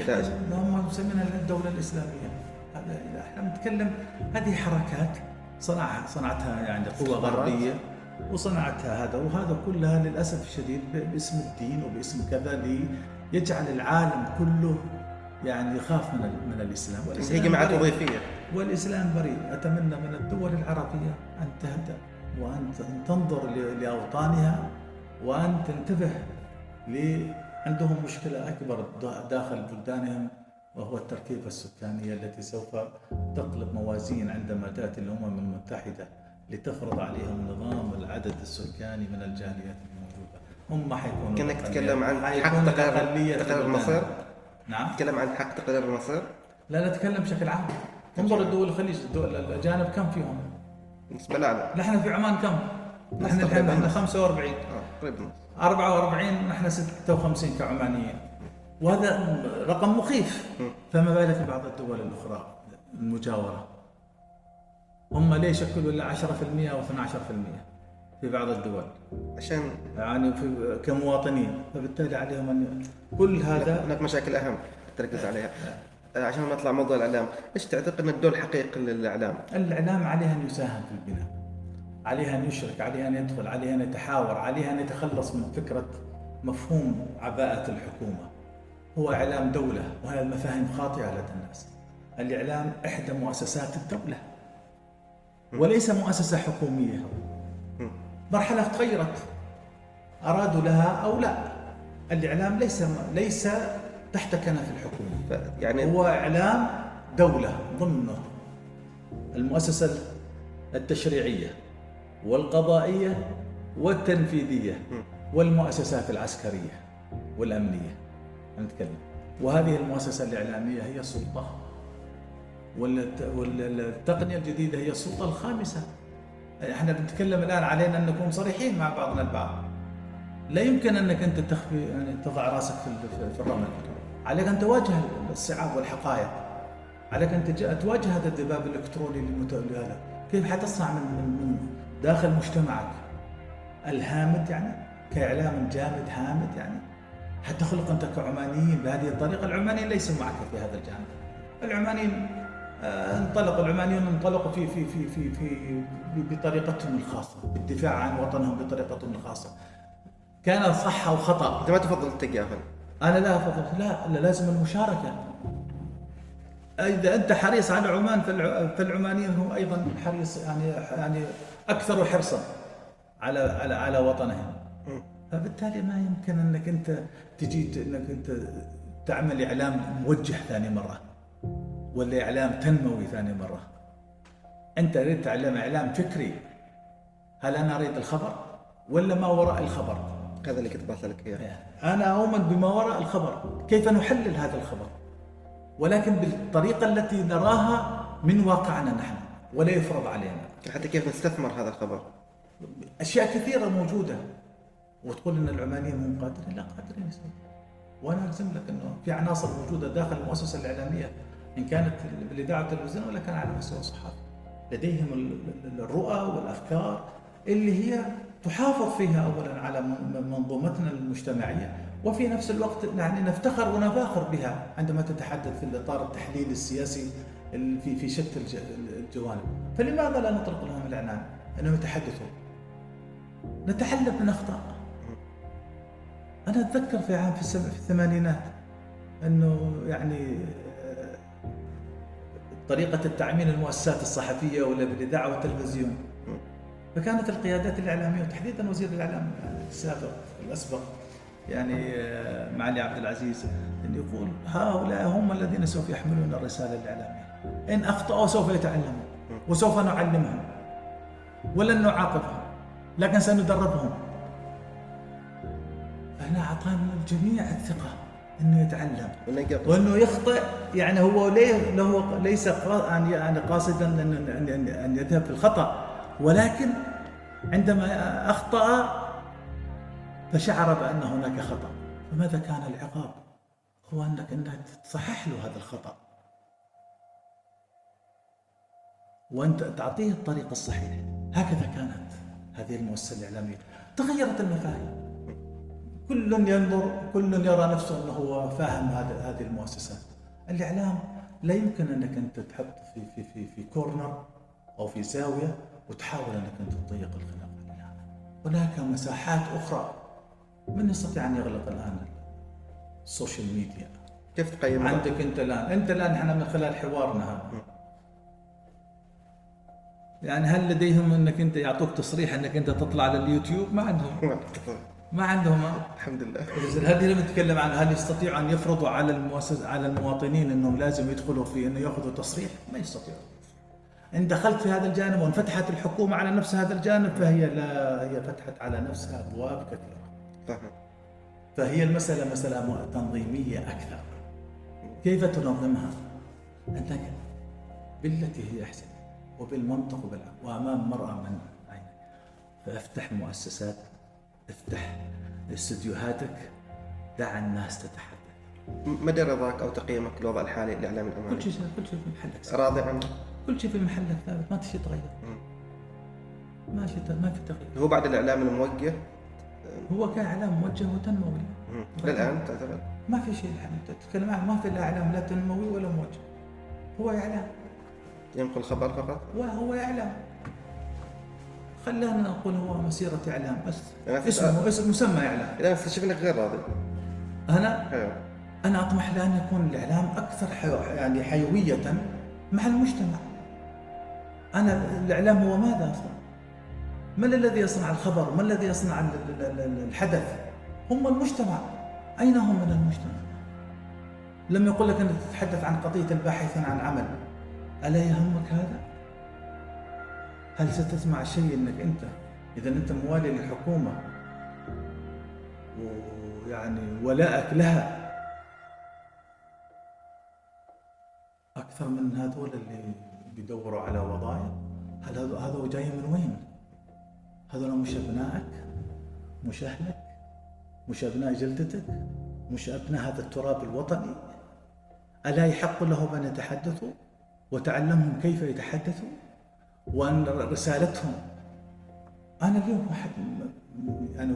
داعش. هم مسمينها الدولة الإسلامية. هذا إحنا نتكلم هذه حركات صنعها صنعتها يعني استخبارات. غربية وصنعتها هذا وهذا كلها للأسف الشديد باسم الدين وباسم كذا ليجعل العالم كله يعني يخاف من من الإسلام. هي جماعات. وظيفية. والإسلام بريء أتمنى من الدول العربية أن تهدأ وأن تنظر لأوطانها وأن تنتبه ل عندهم مشكلة أكبر دا- داخل بلدانهم وهو التركيبة السكانية التي سوف تقلب موازين عندما تأتي الأمم المتحدة لتفرض عليهم نظام العدد السكاني من الجاليات الموجودة هم حيكونوا كأنك. تتكلم عن حق تقرير-. المصير؟ نعم نتكلم عن حق تقرير المصير لا نتكلم بشكل عام انظر الدول الخليج الدول الأجانب كم فيهم؟ بالنسبة لنا نحن في عمان كم؟ نحن الحين تقريباً. نحن نص. 45 آه قريب من 44 نحن 56 كعمانيين. وهذا رقم مخيف. فما بالك ببعض الدول الأخرى المجاورة؟ هم ليش يشكلوا إلا 10% أو 12% في بعض الدول؟ عشان يعني في كمواطنين فبالتالي عليهم ان كل هذا هناك مشاكل أهم تركز عليها. آه، عشان نطلع موضوع الإعلام. إيش تعتقد إن الدور الحقيقي للإعلام؟ الإعلام عليه أن يساهم في البناء عليه أن يشرك عليه أن يدخل عليه أن يتحاور عليه أن يتخلص من فكرة مفهوم عباءة الحكومة. هو إعلام دولة وهذه المفاهيم خاطئة لدى الناس. الإعلام إحدى مؤسسات الدولة وليس مؤسسة حكومية. مرحلة تغيرت أرادوا لها أو لا. الإعلام ليس ليس تحت كنف الحكومة. يعني هو إعلام دولة ضمن المؤسسة التشريعية والقضائية والتنفيذية والمؤسسات العسكرية والأمنية. نتكلم وهذه المؤسسة الإعلامية هي السلطة والت- والتقنية الجديدة هي السلطة الخامسة. إحنا بنتكلم الآن علينا أن نكون صريحين مع بعضنا البعض. لا يمكن أنك أنت تخفي يعني تضع راسك في الرمل. عليك أن تواجه الصعاب والحقائق. عليك أن تج- تواجه هذا الذباب الإلكتروني المت- هذا كيف حتصنع من من من داخل مجتمعك؟ الهامد يعني؟ كإعلام جامد هامد يعني؟ حتخلق أنت كعمانيين بهذه الطريقة العمانيين ليسوا معك في هذا الجانب. العمانيين آه، انطلقوا العمانيون انطلقوا في في في في في بطريقتهم الخاصة بالدفاع عن وطنهم بطريقتهم الخاصة. كان صح أو خطأ؟ أنت ما تفضل التجاهل أنا لا افضل لا لا لازم المشاركة. إذا أنت حريص على عمان فالع- فالعمانيين هم أيضا حريص يعني يعني أكثر حرصا على على على وطنهم. فبالتالي ما يمكن أنك أنت تجي أنك أنت تعمل إعلام موجه ثاني مرة ولا إعلام تنموي ثاني مرة. أنت أريد تعلم إعلام فكري. هل أنا أريد الخبر ولا ما وراء الخبر؟ هذا اللي كنت بسالك إياه. أنا أؤمن بما وراء الخبر. كيف نحلل هذا الخبر؟ ولكن بالطريقة التي نراها من واقعنا نحن ولا يفرض علينا. حتى كيف نستثمر هذا الخبر؟ أشياء كثيرة موجودة. وتقول أن العمانيين هم قادرين لا قادرين يسوون وأنا أجزم لك أنه في عناصر موجودة داخل المؤسسة الإعلامية إن كانت بالإذاعة والتلفزيون ولا كان على مستوى الصحافة. لديهم ال- ال- الرؤى والأفكار اللي هي تحافظ فيها أولا على من- منظومتنا المجتمعية وفي نفس الوقت يعني نفتخر ونفاخر بها عندما تتحدث في الإطار التحليلي السياسي ال- في في شتى الج- الجوانب. فلماذا لا نطلق لهم الإعلان؟ أنهم يتحدثوا نتعلم من أخطاء. أنا أتذكر في عام في. في الثمانينات أنه يعني آه، طريقة التعميل المؤسسات الصحفية ولا بالإذاعة والتلفزيون. فكانت القيادات الإعلامية وتحديدا وزير الإعلام السابق الأسبق يعني آه، معالي عبد العزيز أن يقول هؤلاء هم الذين سوف يحملون الرسالة الإعلامية. إن أخطأوا سوف يتعلمون وسوف نعلمهم ولن نعاقبهم لكن سندربهم. فهنا أعطانا الجميع الثقة أنه يتعلم وإنه يخطئ يعني هو ليه له ليس يعني يعني قاصدا أن أن أن, يذهب في الخطأ. ولكن عندما أخطأ فشعر بأن هناك خطأ. فماذا كان العقاب؟ هو أنك انك تصحح له هذا الخطأ. وأنت تعطيه الطريق الصحيح. هكذا كانت هذه المؤسسة الإعلامية. تغيرت المفاهيم. كل ينظر كل يرى نفسه أنه هو فاهم هذه المؤسسات الإعلام لا يمكن أنك أنت تحط في في في في كورنر أو في زاوية وتحاول أنك انت تضيق الخلاف لا هناك مساحات أخرى من يستطيع أن يغلق الآن ال social media. كيف تقيم عندك أنت الآن. أنت الآن إحنا من خلال حوارنا هذا. يعني هل لديهم أنك أنت يعطوك تصريح أنك أنت تطلع على اليوتيوب ما عندهم. <laughs> ما عندهم. الحمد لله. هذه لما نتكلم عن هل يستطيعوا أن يفرضوا على المؤسس على المواطنين أنهم لازم يدخلوا في انه يأخذوا تصريح؟ ما يستطيعوا. إن دخلت في هذا الجانب وانفتحت الحكومة على نفس هذا الجانب فهي لا هي فتحت على نفسها أبواب كثيرة. فهي المسألة مسألة تنظيمية أكثر. كيف تنظمها؟ انك بالتي هي أحسن وبالمنطق وبالعقل وامام مرأى من عينك. فافتح مؤسسات افتح استديوهاتك دع الناس تتحدث مدى رضاك أو تقييمك للوضع الحالي للاعلام كل العماني شيء كل شيء راضي عنه كل شيء في محلك ثابت ما تشي تغير. ما شيء ما في تغيير. هو بعد الإعلام الموجه؟ هو كإعلام موجه وتنموي. للآن تعتبر؟ ما في شيء الحين. تتكلم عنه ما في لا اعلام لا تنموي ولا موجه. هو إعلام. ينقل خبر فقط؟ وهو إعلام. خلينا نقول هو مسيرة إعلام بس. أنا اسمه اسم مسمى إعلام. الان استشف انك غير راضي. أنا؟ أيوه. أنا أطمح لأن يكون الإعلام أكثر حيو... يعني حيوية مع المجتمع. أنا الإعلام هو ماذا أصلا؟ من الذي يصنع الخبر؟ ما الذي يصنع ال- ال- ال- الحدث؟ هم المجتمع. أين هم من المجتمع؟ لم يقول لك أنك تتحدث عن قضية الباحثين عن عمل. ألا يهمك هذا؟ هل ستسمع شيء أنك أنت إذا أنت موالي للحكومة ويعني ولائك لها أكثر من هذول اللي بيدوروا على وظائف هل هذا هذا جاي من وين؟ هذول مش أبنائك مش أهلك مش أبناء جلدتك مش أبناء هذا التراب الوطني. ألا يحق لهم أن يتحدثوا؟ وتعلمهم كيف يتحدثوا؟ وأن رسالتهم. أنا اليوم واحد يعني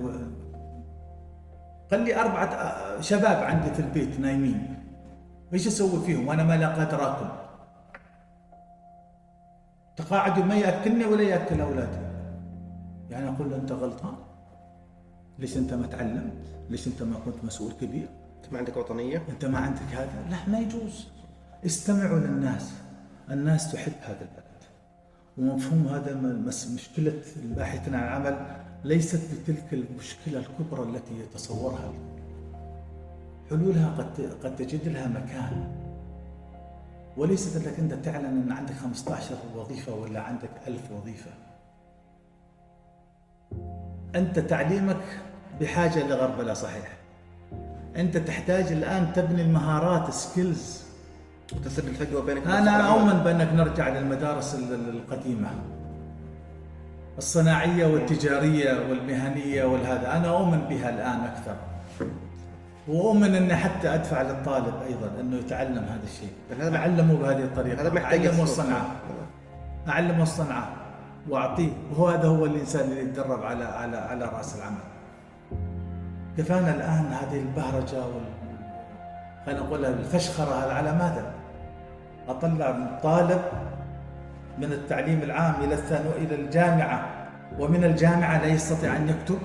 قال لي أربعة شباب عندي في البيت نايمين. إيش أسوي فيهم؟ وأنا ما لاقيت راكم تقاعدوا ما يأكلني ولا يأكل أولادي. يعني أقول له أنت غلطان. ليش أنت ما تعلمت؟ ليش أنت ما كنت مسؤول كبير؟ أنت ما عندك وطنية؟ أنت ما عندك هذا؟ لا ما يجوز. استمعوا للناس. الناس تحب هذا البلد. ومفهوم هذا مشكلة الباحثين عن العمل ليست بتلك المشكلة الكبرى التي يتصورها. حلولها قد قد تجد لها مكان. وليست انك أنت تعلن إن عندك 15 وظيفة ولا عندك ألف وظيفة. أنت تعليمك بحاجة لغربلة صحيح. أنت تحتاج الآن تبني المهارات سكيلز وتسد الفجوة بينك أنا. أؤمن بأنك نرجع للمدارس ال- ال- القديمة. الصناعية والتجارية والمهنية والهذا أنا أؤمن بها الآن أكثر. وأؤمن إني حتى أدفع للطالب أيضا إنه يتعلم هذا الشيء. هذا- اعلمه بهذه الطريقة. هذا محتاج اعلمه. الصنعة. أعلمه الصنعة. وأعطيه. وهو هذا هو الإنسان اللي يتدرب على على على رأس العمل. كفانا الآن هذه البهرجة وال خلينا نقول الفشخرة هذا على ماذا؟ أطلع طالب من التعليم العام إلى الثانوي إلى الجامعة. ومن الجامعة لا يستطيع أن يكتب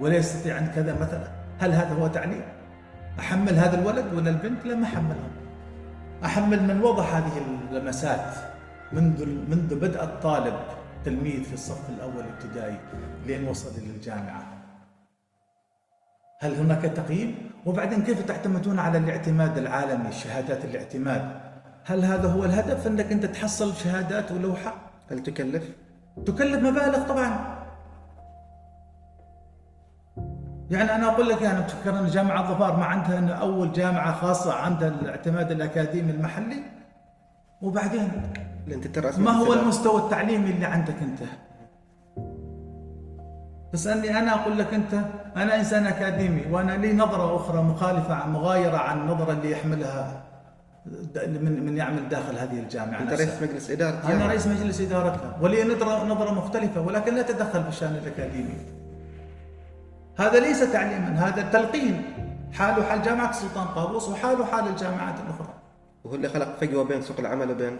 ولا يستطيع أن كذا مثلا. هل هذا هو تعليم؟ أحمل هذا الولد ولا البنت؟ لا ما احملهم أحمل من وضع هذه اللمسات منذ منذ بدء الطالب تلميذ في الصف الأول ابتدائي لين وصل إلى الجامعة هل هناك تقييم؟ وبعدين كيف تعتمدون على الاعتماد العالمي شهادات الاعتماد؟ هل هذا هو الهدف أنك أنت تحصل شهادات ولوحة؟ هل تكلف؟ تكلف مبالغ طبعا يعني أنا أقول لك يعني تفكر أن جامعة ظفار ما عندها إن أول جامعة خاصة عندها الاعتماد الأكاديمي المحلي وبعدين الرسمي ما هو. المستوى التعليمي اللي عندك أنت تسألني أنا أقول لك أنت أنا إنسان أكاديمي وأنا لي نظرة أخرى مخالفة عن مغايرة عن النظره اللي يحملها من من يعمل داخل هذه الجامعة أنت نفسها. رئيس مجلس إدارة أنا جامعة. رئيس مجلس إدارتها ولي نظره نظرة مختلفة ولكن لا تدخل في الشأن الأكاديمي هذا ليس تعليما هذا تلقين. حاله حال جامعة السلطان قابوس وحاله حال الجامعات الأخرى. وهو اللي خلق فجوة بين سوق العمل وبين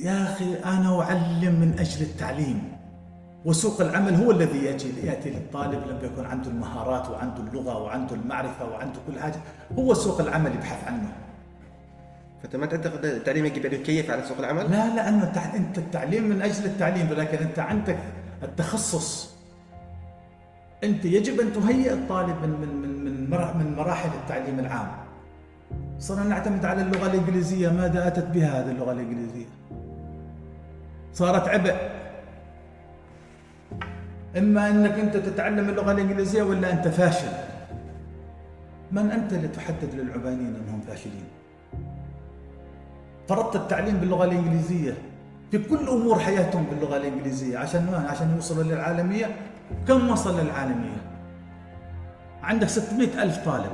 يا أخي أنا أعلم من أجل التعليم. وسوق العمل هو الذي يأتي يأتي للطالب لما يكون عنده المهارات وعنده اللغة وعنده المعرفة وعنده كل حاجة. هو سوق العمل يبحث عنه. فانت ما تعتقد التعليم يجب أن يكيف على سوق العمل؟ لا لا أنه التع- أنت التعليم من أجل التعليم ولكن أنت عندك التخصص. أنت يجب أن تهيئ الطالب من من من من, من مراحل التعليم العام. صرنا نعتمد على اللغة الإنجليزية ماذا أتت بها هذه اللغة الإنجليزية؟ صارت عبء. إما أنك أنت تتعلم اللغة الإنجليزية ولا أنت فاشل. من أنت لتحدد للعبانيين أنهم فاشلين؟ فرضت التعليم باللغة الإنجليزية. في كل أمور حياتهم باللغة الإنجليزية. عشان عشان يوصلوا للعالمية؟ كم وصل للعالمية؟ عندك 600 ألف طالب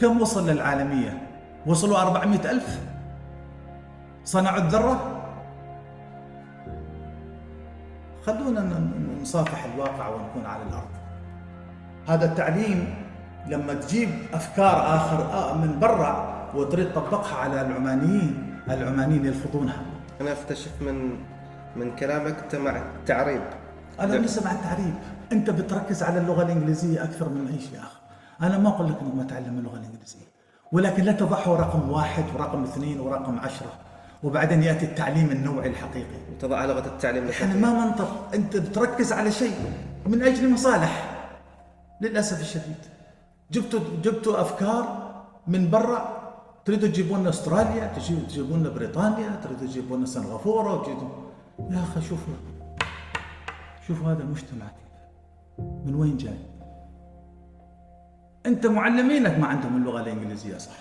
كم وصل للعالمية؟ وصلوا 400 ألف؟ صنعوا الذرة؟ خلونا نصافح الواقع ونكون على الأرض هذا التعليم لما تجيب أفكار آخر آه من برا وتريد تطبقها على العمانيين العمانيين يلفظونها أنا استشف من من كلامك انت مع التعريب أنا ليس مع التعريب. أنت بتركز على اللغة الإنجليزية أكثر من أي شيء آخر. أنا ما أقول لك إنك ما تعلم اللغة الإنجليزية. ولكن لا تضعه رقم واحد ورقم اثنين ورقم عشرة. وبعدين يأتي التعليم النوعي الحقيقي. وتضع لغة التعليم إحنا الحقيقي. ما منطق. أنت بتركز على شيء من أجل مصالح. للأسف الشديد. جبتوا جبتوا أفكار من برا. تريدوا تجيبون لنا أستراليا تجيبوا لنا بريطانيا تريدوا تجيبون لنا سنغافوره يا أخي شوفوا. شوفوا هذا المجتمع كيف من وين جاي؟ أنت معلمينك ما عندهم اللغة الإنجليزية صح؟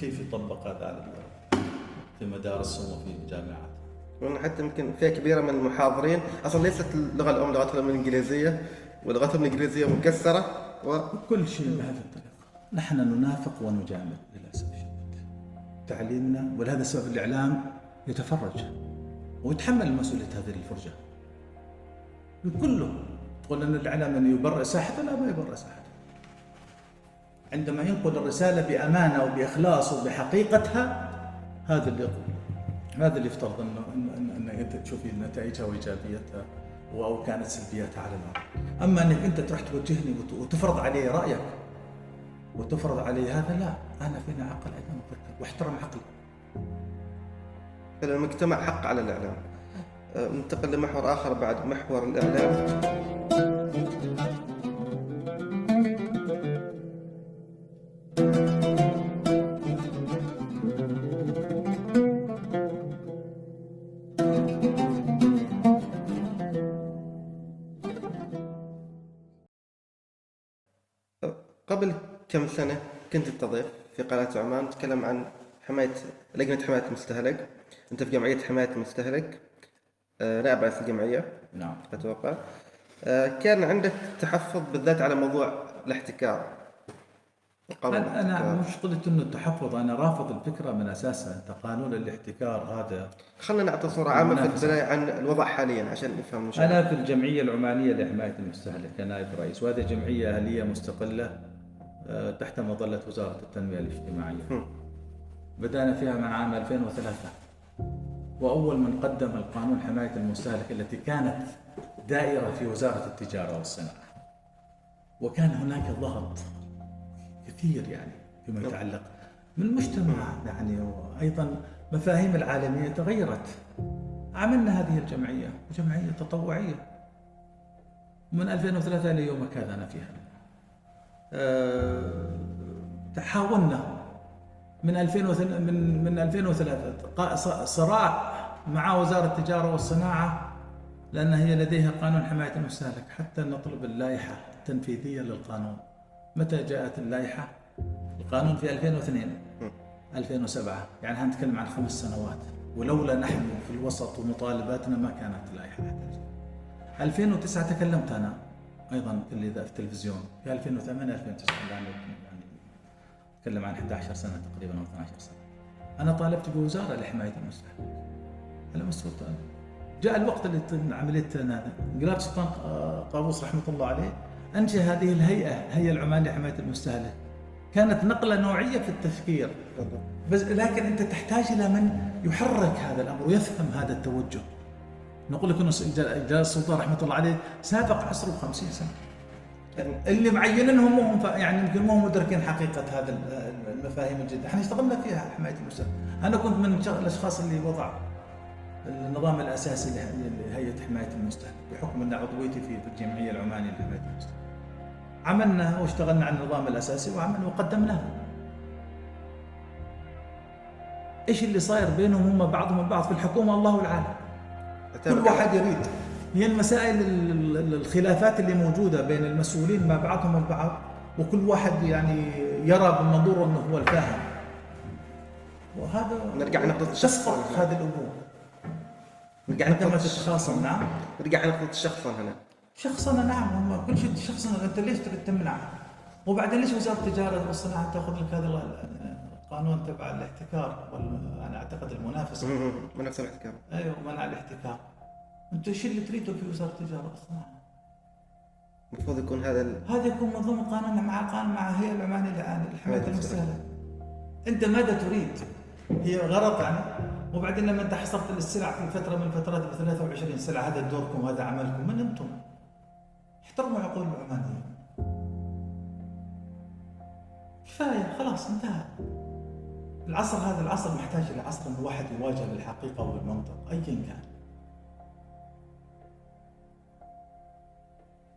كيف يطبق هذا على في مدارسهم وفي الجامعات. حتى يمكن فئة كبيرة من المحاضرين أصلا ليست اللغة الأم لغتهم الإنجليزية ولغتهم الإنجليزية مكسرة و كل شيء بهذه الطريقة. نحن ننافق ونجامل للأسف الشديد. تعليمنا ولهذا السبب الإعلام يتفرج. ويتحمل مسؤولية هذه الفرجة. كله تقول أن الإعلام أن يبرئ ساحته لا ما يبرئ ساحته. عندما ينقل الرسالة بأمانة وبإخلاص وبحقيقتها هذا اللي يقول. هذا اللي يفترض انه إن- انك أنت تشوفي نتائجها وإيجابيتها أو كانت سلبياتها على الأرض. أما أنك أنت تروح توجهني وت- وتفرض علي رأيك وتفرض علي هذا لا أنا فيني عقل أيضا أفكر واحترم عقلي. المجتمع حق على الإعلام آه، ننتقل لمحور آخر بعد محور الإعلام قبل كم سنة كنت تضيف في قناة عمان تتكلم عن حماية لجنة حماية المستهلك أنت في جمعية حماية المستهلك آه، نائب رئيس الجمعية نعم. أتوقع آه، كان عندك تحفظ بالذات على موضوع الاحتكار أنا أنا الاحتكار. مشكلة إنه التحفظ أنا رافض الفكرة من أساسها أنت قانون الاحتكار هذا خلينا نعطي صورة عامة في. البداية عن الوضع حاليا عشان نفهم أنا في الجمعية العمانية لحماية المستهلك كنائب رئيس وهذه جمعية أهلية مستقلة آه، تحت مظلة وزارة التنمية الاجتماعية هم. بدأنا فيها من عام 2003 وأول من قدم القانون حماية المستهلك التي كانت دائرة في وزارة التجارة والصناعة. وكان هناك ضغط كثير يعني فيما يتعلق من المجتمع يعني وأيضا مفاهيم العالمية تغيرت. عملنا هذه الجمعية جمعية تطوعية. من 2003 إلى يومك هذا أنا فيها. أه حاولنا من 2003 من من 2003 قا- ص- صراع مع وزارة التجارة والصناعة لأن هي لديها قانون حماية المستهلك حتى نطلب اللائحة التنفيذية للقانون. متى جاءت اللائحة؟ القانون في 2002 2007 يعني هنتكلم عن خمس سنوات. ولولا نحن في الوسط ومطالباتنا ما كانت اللائحة حتى 2009 تكلمت أنا أيضا في التلفزيون. في 2008 2009 يعني يعني نتكلم عن 11 سنة تقريبا أو 12 سنة أنا طالبت بوزارة لحماية المستهلك على مستوى الطالب. جاء الوقت اللي هذا انقلاب سلطان قابوس رحمة الله عليه أنشأ هذه الهيئة الهيئة العمانية لحماية المستهلك كانت نقلة نوعية في التفكير بس لكن أنت تحتاج إلى من يحرك هذا الأمر ويفهم هذا التوجه. نقول لك إنه جلال السلطان رحمة الله عليه سابق عصره ب 50 سنة. اللي معينينهم مو هم يعني يمكن مو هم مدركين حقيقة هذا ال- المفاهيم الجديدة، إحنا اشتغلنا فيها حماية المستهلك. أنا كنت من الأشخاص اللي وضع النظام الأساسي له- لهيئة حماية المستهلك بحكم ان عضويتي في الجمعية العمانية لحماية المستهلك. عملنا واشتغلنا على النظام الأساسي وعملنا وقدمناه. إيش اللي صاير بينهم هم بعضهم البعض في الحكومة الله العالم كل. واحد يريد هي المسائل ال- ال- الخلافات اللي موجودة بين المسؤولين مع بعضهم البعض وكل واحد يعني يرى بمنظوره أنه هو الفاهم. وهذا نرجع نقطة الشخص. هذه الأمور. نرجع نقطة تتخاصم نعم. نرجع نقطة الشخصنة هنا. شخصنا نعم. هم كل شيء شخصنا أنت ليش تريد تمنع؟ وبعدين ليش وزارة التجارة والصناعة تأخذ لك هذا ال- القانون تبع الاحتكار؟ وال- أنا أعتقد المنافسة. من نفس الاحتكار. أيوه منع الاحتكار. انت إيش اللي تريده في وزارة التجارة والصناعه؟ المفروض يكون هذا ال... هذا يكون من ضمن قانون مع قانون مع هيئة العمانيه للآن- لحمايه المستهلك. أنت ماذا تريد؟ هي غلط يعني وبعدين لما أنت حصرت السلع في فترة من الفترات ب 23 سلعة هذا دوركم وهذا عملكم من أنتم؟ احترموا عقول العمانيين. كفاية خلاص انتهى. العصر هذا العصر محتاج إلى عصر الواحد يواجه بالحقيقة وبالمنطق ايا كان.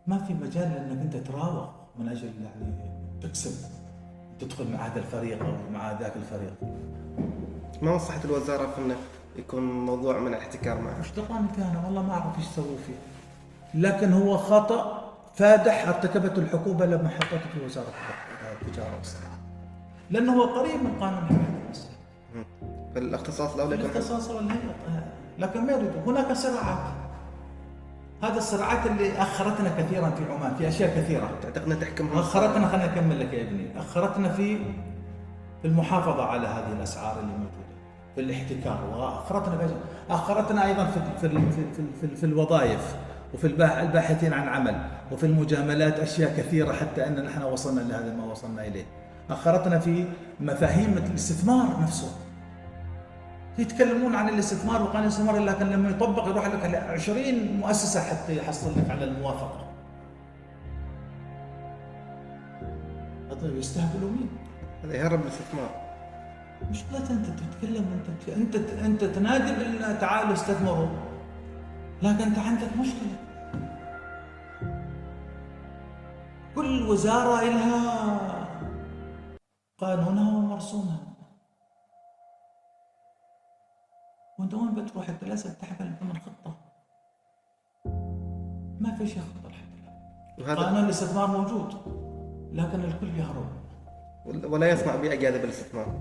ما في مجال انك أنت تراوغ من أجل يعني تكسب تدخل مع هذا الفريق أو مع ذاك الفريق. ما مصلحة الوزارة في انه يكون موضوع من الاحتكار معه دراني فيه أنا والله ما أعرف إيش سووا فيه. لكن هو خطأ فادح ارتكبته الحكومة لما حطته في وزارة التجارة والصناعة. لأنه هو قريب من قانون حمايه المستهلك فالاختصاص الأولى الاختصاص والهيئه لكن ما يريدوا هناك صراعات هذه الصراعات اللي أخرتنا كثيرا في عمان في أشياء كثيرة. تعتقد انها تحكمها أخرتنا خليني اكمل لك يا ابني. أخرتنا في في المحافظة على هذه الأسعار اللي موجودة في الاحتكار وأخرتنا في أخرتنا أيضا في في في, في, في, في الوظائف وفي الباح- الباحثين عن عمل وفي المجاملات أشياء كثيرة حتى ان نحن وصلنا لهذا ما وصلنا إليه. أخرتنا في مفاهيم الاستثمار نفسه. يتكلمون عن الاستثمار وقانون الاستثمار لكن لما يطبق يروح لك على 20 مؤسسة حتى يحصل لك على الموافقة. طيب يستهبلوا مين؟ هذا يهرب الاستثمار. مشكلة أنت تتكلم أنت أنت أنت تنادي بأن تعالوا استثمروا. لكن أنت عندك مشكلة. كل وزارة لها قانونها ومرسومها. وانت وين بتروح لازم تحمل ضمن خطة ما في شيء خطة لحد الآن وهذا قانون الاستثمار موجود لكن الكل يهرب. ولا يصنع بيئه جاذبه للاستثمار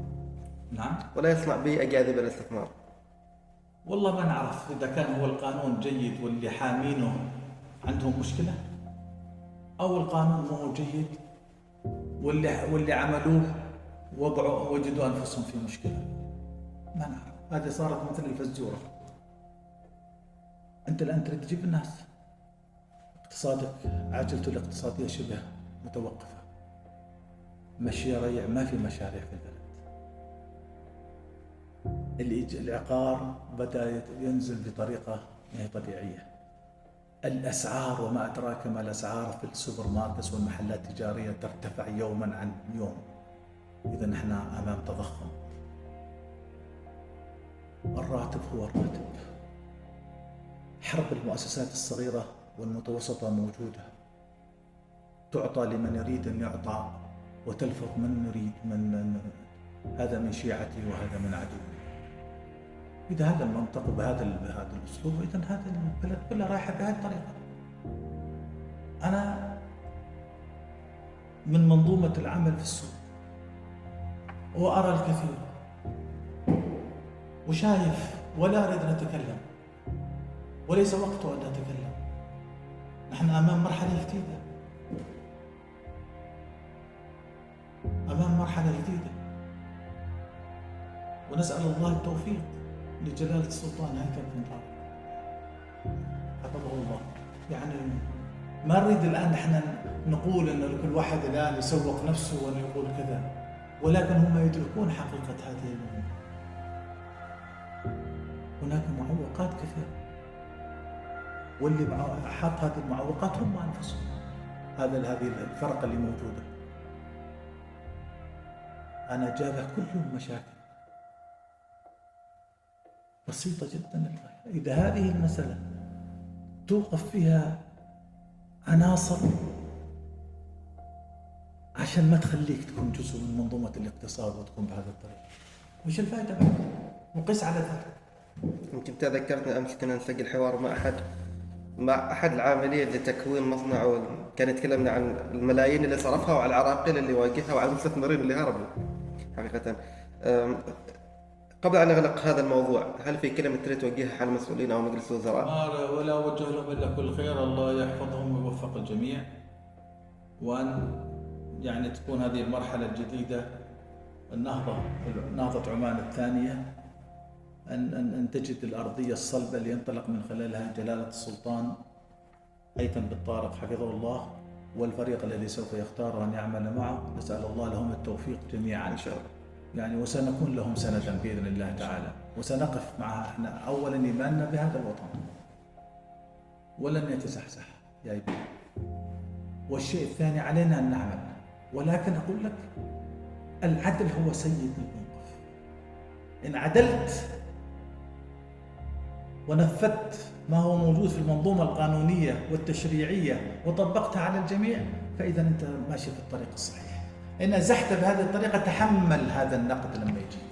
نعم. ولا يصنع بيئه جاذبه للاستثمار والله ما نعرف إذا كان هو القانون جيد واللي حامينه عندهم مشكلة أو القانون ما هو جيد واللي واللي عملوه وضعوا وجدوا أنفسهم في مشكلة. ما نعرف. هذه صارت مثل الفزورة. أنت الآن تريد تجيب الناس. اقتصادك عجلته الاقتصاديه شبه متوقفة. مشاريع ما في مشاريع في البلد. العقار بدأ ينزل بطريقة ما هي طبيعية. الأسعار وما أدراك ما الأسعار في ال supermarkets والمحلات التجارية ترتفع يوما عن يوم. اذا نحن أمام تضخم. الراتب هو الراتب حرب المؤسسات الصغيرة والمتوسطة موجودة. تعطى لمن يريد أن يعطى وتلفظ من يريد من من- هذا من شيعتي وهذا من عدوي. إذا هذا المنطق بهذا بهذا الأسلوب إذا هذا البلد كلها رايحة بهذه الطريقة. أنا من منظومة العمل في السوق وأرى الكثير. وشايف ولا أريد أن أتكلم. وليس وقته أن أتكلم. نحن أمام مرحلة جديدة. أمام مرحلة جديدة. ونسأل الله التوفيق لجلالة السلطان هيثم بن طارق. حفظه الله. يعني ما نريد الآن نحن نقول أن كل واحد الآن يسوق نفسه وأن يقول كذا. ولكن هم يدركون حقيقة هذه الأمور. هناك معوقات كثيرة. واللي حط هذه المعوقات هم أنفسهم. هذا هذه الفرق اللي موجودة. أنا جابه كل يوم مشاكل. بسيطة جدا إذا هذه المسألة توقف فيها عناصر عشان ما تخليك تكون جزء من منظومة الاقتصاد وتكون بهذه الطريقة وش الفائدة؟ وقس على ذلك. يمكن تذكرتني أمس كنا نسجل حوار مع احد مع أحد العاملين لتكوين مصنع وكان يتكلمنا عن الملايين اللي صرفها وعلى العراقيل اللي واجهها وعلى المستثمرين اللي هربوا. حقيقة قبل أن نغلق هذا الموضوع هل في كلمة تريد توجهها على المسؤولين أو مجلس الوزراء؟ ولا أوجه لهم إلا كل خير. الله يحفظهم ويوفق الجميع. وأن يعني تكون هذه المرحلة الجديدة النهضة نهضة عمان الثانية. أن أن أن تجد الأرضية الصلبة اللي ينطلق من خلالها جلالة السلطان هيثم بن طارق حفظه الله والفريق الذي سوف يختاره أن يعمل معه. نسأل الله لهم التوفيق جميعا. ان شاء الله يعني وسنكون لهم سندا بإذن الله تعالى. وسنقف مع إحنا اولا إيماننا بهذا الوطن. ولن يتزحزح يا ابني والشيء الثاني علينا أن نعمل. ولكن أقول لك العدل هو سيد الموقف. إن عدلت ونفذت ما هو موجود في المنظومة القانونية والتشريعية وطبقتها على الجميع فإذا أنت ماشي في الطريق الصحيح. إن ازحت بهذه الطريقة تحمل هذا النقد لما يجيك.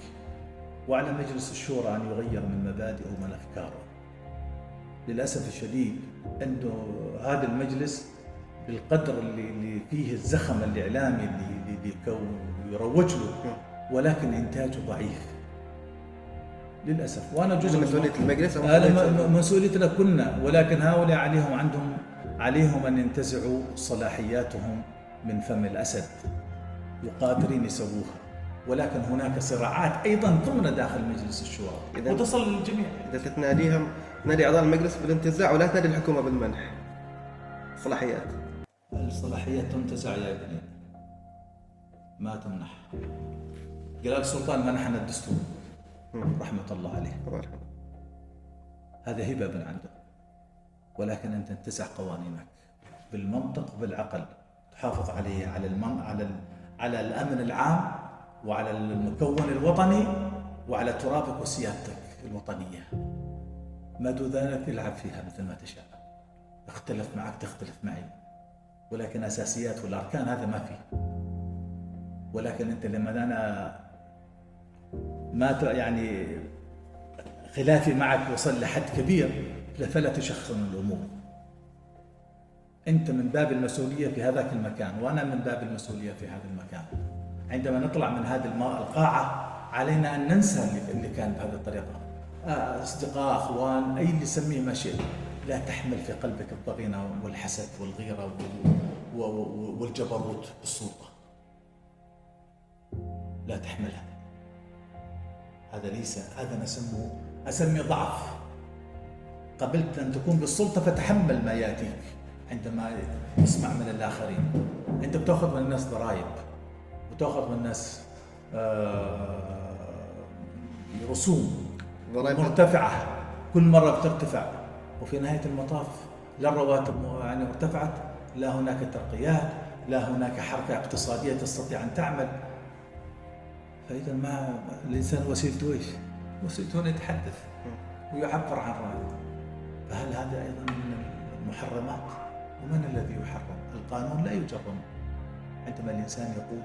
وعلى مجلس الشورى أن يغير من مبادئه ومن أفكاره. للأسف الشديد انه هذا المجلس بالقدر اللي, اللي فيه الزخم الإعلامي اللي, يروج له ولكن إنتاجه ضعيف. للأسف. وأنا جزء من- مسؤولية المجلس هذا مسؤوليتنا كلنا ولكن هؤلاء عليهم عندهم عليهم أن ينتزعوا صلاحياتهم من فم الأسد وقادرين يسووها. ولكن هناك صراعات أيضا ضمن داخل مجلس الشورى. وتصل للجميع. إذا تناديهم تنادي أعضاء المجلس بالانتزاع ولا تنادي الحكومة بالمنح. صلاحيات. الصلاحيات تنتزع يا ابني. ما تمنح. جلال السلطان منحنا الدستور. رحمة الله عليه. الله. يرحمه هذا هبه من عنده. ولكن ان تنتزع قوانينك. بالمنطق بالعقل. تحافظ عليه على المن... على ال... على الأمن العام وعلى المكون الوطني وعلى ترابك وسيادتك الوطنية. ما دون ذلك العب فيها مثل ما تشاء. اختلف معك تختلف معي. ولكن أساسيات والأركان هذا ما في ولكن أنت لما أنا ما يعني خلافي معك وصل لحد كبير فلا تشخصن الأمور. أنت من باب المسؤولية في هذاك المكان وأنا من باب المسؤولية في هذا المكان. عندما نطلع من هذه القاعة علينا أن ننسى اللي- كان بهذه الطريقة. آه، أصدقاء أخوان أي اللي سميه ما شئت لا تحمل في قلبك الضغينة والحسد والغيرة والجبروت بالسلطة. لا تحملها. هذا ليس هذا نسمه أسمي ضعف. قبلت أن تكون بالسلطة فتحمل ما يأتيك عندما تسمع من الآخرين. أنت بتأخذ من الناس ضرائب وتاخذ من الناس آه، رسوم ضرائب. مرتفعة. كل مرة بترتفع. وفي نهاية المطاف لا الرواتب يعني ارتفعت لا هناك ترقيات لا هناك حركة اقتصادية تستطيع أن تعمل. فإذا ما الإنسان وسيلته إيش؟ وسيلته انه يتحدث ويعبر عن رأيه فهل هذا أيضا من المحرمات؟ ومن الذي يحرم؟ القانون لا يجرم عندما الإنسان يقول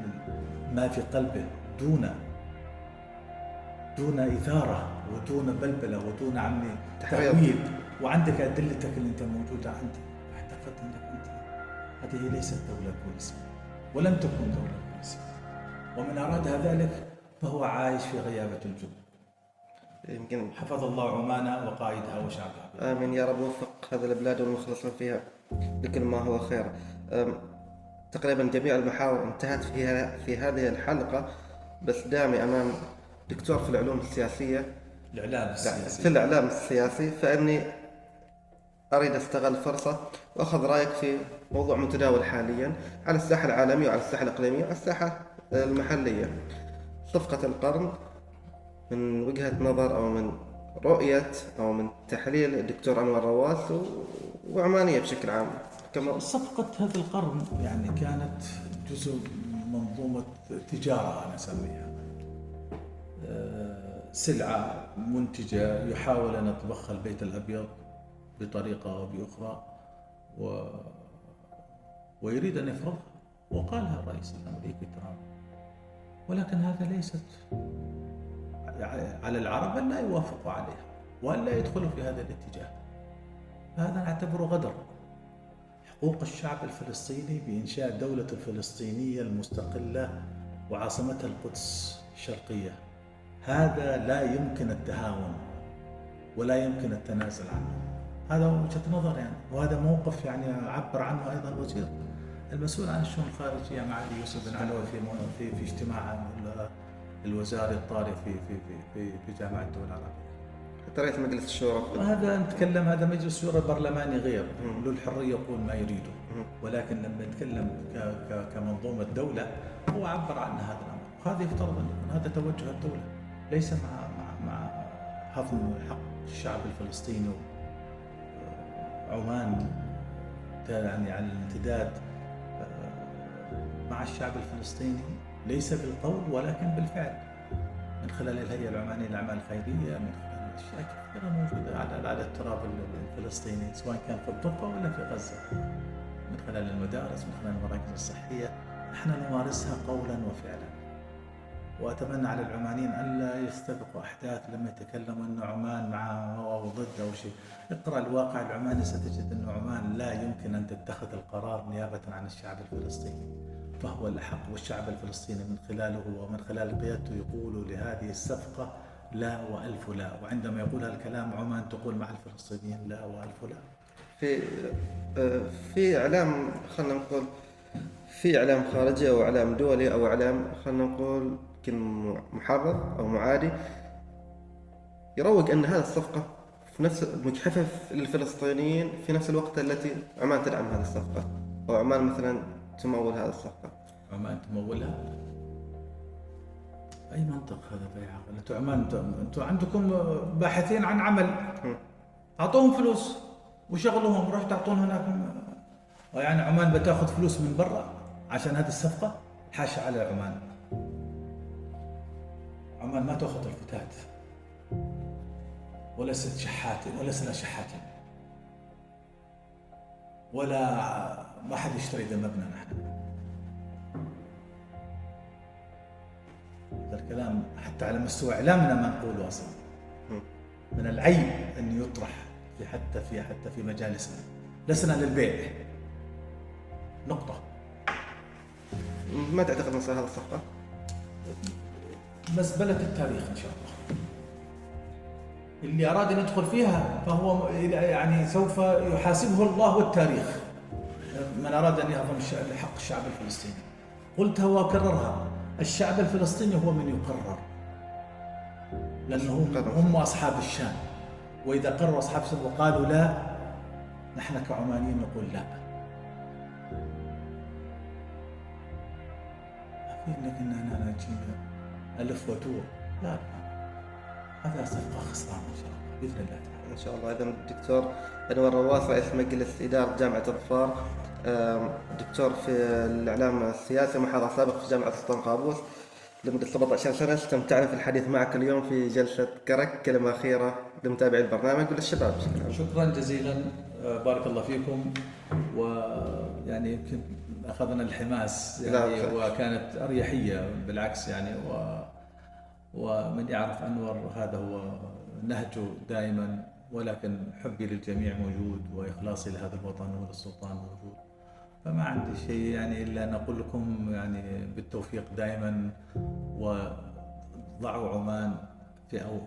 ما في قلبه دون دون إثارة ودون بلبلة ودون عمي تحريض. تهويد وعندك أدلتك اللي أنت موجودة عندك أعتقد أنك أنت هذه ليست دولة بوليسية ولم تكن دولة بوليسية ومن ارادها ذلك فهو عايش في غيابة الجب يمكن حفظ الله عمان وقائدها وشعبها. آمين. يا رب وفق هذه البلاد والمخلصين فيها لكل ما هو خير. تقريبا جميع المحاور انتهت فيها في هذه الحلقة بس دامي أمام دكتور في العلوم السياسية. الإعلام لا، السياسي. في الإعلام السياسي فإني أريد أستغل الفرصه وأخذ رأيك في موضوع متداول حاليا على الساحة العالمية وعلى الساحة الإقليمية وعلى الساحة المحلية. صفقة القرن من وجهة نظر أو من رؤية أو من تحليل الدكتور أنور رواس و- وعمانية بشكل عام. كما صفقة هذا القرن يعني كانت جزء من منظومة تجارة أنا أسميها. آه، سلعة منتجة يحاول أن يطبخها البيت الأبيض بطريقة أو بأخرى و... ويريد أن يفرضها. وقالها الرئيس الأمريكي ترامب. ولكن هذا ليست على العرب أن لا يوافقوا عليها وأن لا يدخلوا في هذا الاتجاه. هذا نعتبره غدر. حقوق الشعب الفلسطيني بإنشاء دولة الفلسطينية المستقلة وعاصمتها القدس الشرقية. هذا لا يمكن التهاون ولا يمكن التنازل عنه. هذا وجهة نظر يعني وهذا موقف يعني عبر عنه أيضا الوزير المسؤول عن الشؤون الخارجية معالي يوسف بن علوي في في في اجتماع ال- الوزاري الطارئ في في في في, في جامعة الدول العربية. حتى رئيس مجلس الشورى هذا نتكلم هذا مجلس الشورى البرلماني غير. له الحرية يقول ما يريده. ولكن لما نتكلم كمنظومة دوله هو عبر عن هذا الأمر. وهذا يفترض أن يكون هذا توجه الدولة. ليس مع مع مع هضم حق الشعب الفلسطيني عمان يعني على الامتداد. مع الشعب الفلسطيني ليس بالقول ولكن بالفعل. من خلال الهيئة العمانية للأعمال الخيرية من خلال أشياء كثيرة موجودة على على التراب الفلسطيني سواء كان في الضفة ولا في غزة. من خلال المدارس من خلال المراكز الصحية نحن نمارسها قولا وفعلا. وأتمنى على العمانيين ألا يستبقوا أحداث لما يتكلموا أن عمان مع أو ضد أو شيء. اقرأ الواقع العماني ستجد أن عمان لا يمكن أن تتخذ القرار نيابة عن الشعب الفلسطيني. فهو الأحق والشعب الفلسطيني من خلاله ومن خلال قيادته يقول لهذه الصفقة لا وألف لا. وعندما يقول هالكلام عمان تقول مع الفلسطينيين لا وألف لا. في آه، في إعلام خلينا نقول في إعلام خارجي أو إعلام دولي أو إعلام خلينا نقول يمكن محرض أو معادي يروج أن هذه الصفقة في نفس مجحفة للفلسطينيين في نفس الوقت التي عمان تدعم هذه الصفقة. أو عمان مثلا تمول هذه الصفقه عمان تمولها؟ أي منطق هذا بيع؟ عقل أنتم عمان أنتم عندكم باحثين عن عمل. أعطوهم فلوس وشغلوهم روح تعطون هناك. يعني عمان بتاخذ فلوس من برا عشان هذه الصفقة؟ حاشا على عمان. عمان ما تأخذ الفتات. وليست شحات ولسنا شحاتين ولا ما حد يشتري ذنبنا نحن. هذا الكلام حتى على مستوى إعلامنا ما نقوله أصلا. من العيب أن يطرح في حتى في حتى في مجالسنا. لسنا للبيع. نقطة. ما تعتقد ان هذه الصفقة؟ مزبلة التاريخ إن شاء الله. اللي أراد أن يدخل فيها فهو يعني سوف يحاسبه الله والتاريخ. من أراد أن يهضم حق الشعب الفلسطيني. قلتها واكررها الشعب الفلسطيني هو من يقرر. لأنه هم أصحاب الشان وإذا قرروا أصحاب الشان وقالوا لا نحن كعمانيين نقول لا. لكن أنا نجي ألف وتور لا. هذا صفقه خسران إن شاء الله بإذن الله تعالى. إن شاء الله. إذا الدكتور أنور رواس رئيس مجلس إدارة جامعة الظفار دكتور في الإعلام السياسي محاضر سابق في جامعة سلطان قابوس لمدة 17 سنه استمتعنا في الحديث معك اليوم في جلسة كرك كلمة أخيرة لمتابعي البرنامج وللشباب. شكرا جزيلا آه، بارك الله فيكم. ويعني يمكن أخذنا الحماس يعني وكانت أريحية بالعكس يعني و ومن يعرف أنور هذا هو نهجه دائما ولكن حبي للجميع موجود وإخلاصي لهذا الوطن وللسلطان موجود. فما عندي شيء يعني إلا أن أقول لكم يعني بالتوفيق دائما وضعوا عمان في أو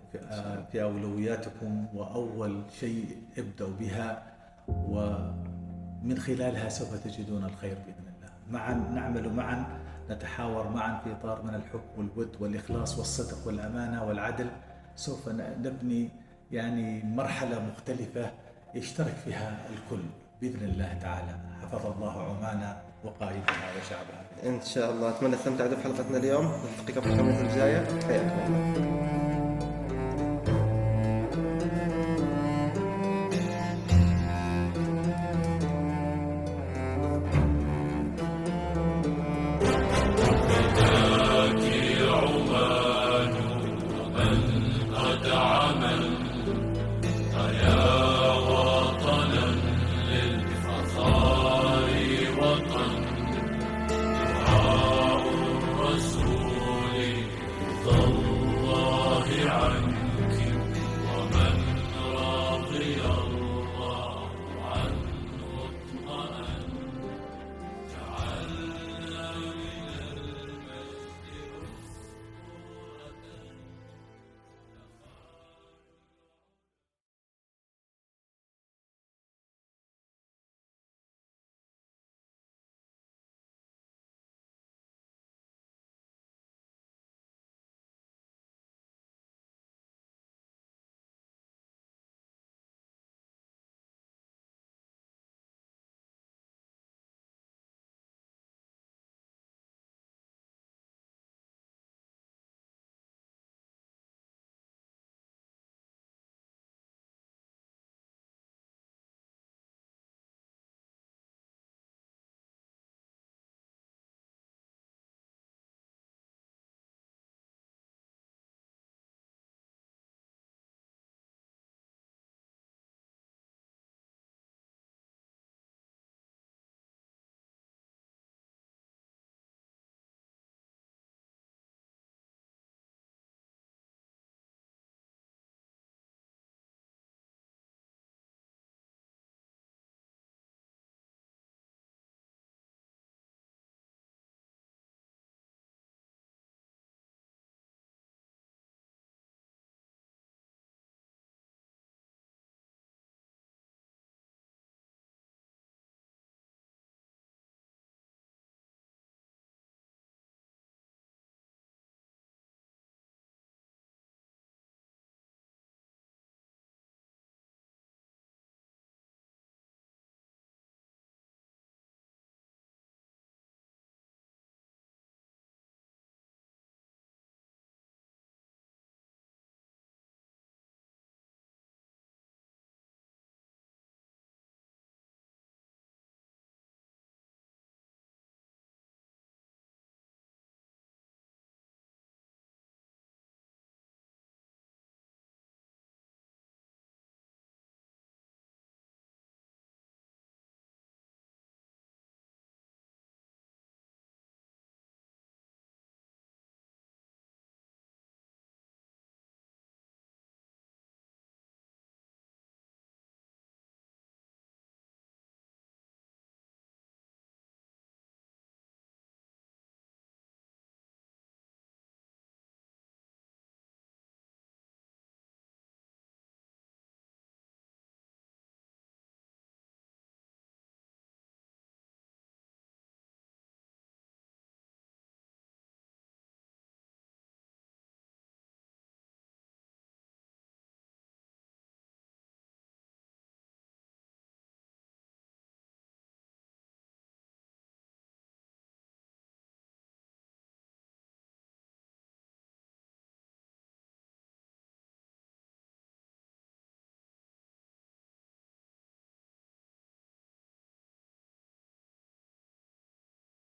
في أولوياتكم وأول شيء ابدأوا بها ومن خلالها سوف تجدون الخير بإذن الله. معا نعمل معا نتحاور معا في إطار من الحب والود والإخلاص والصدق والأمانة والعدل. سوف نبني يعني مرحلة مختلفة يشترك فيها الكل بإذن الله تعالى. حفظ الله عمان وقائدها وشعبها إن شاء الله. أتمنى استمتعتوا بحلقتنا اليوم. نلتقيكم في الخميس الجايه حياكم الله.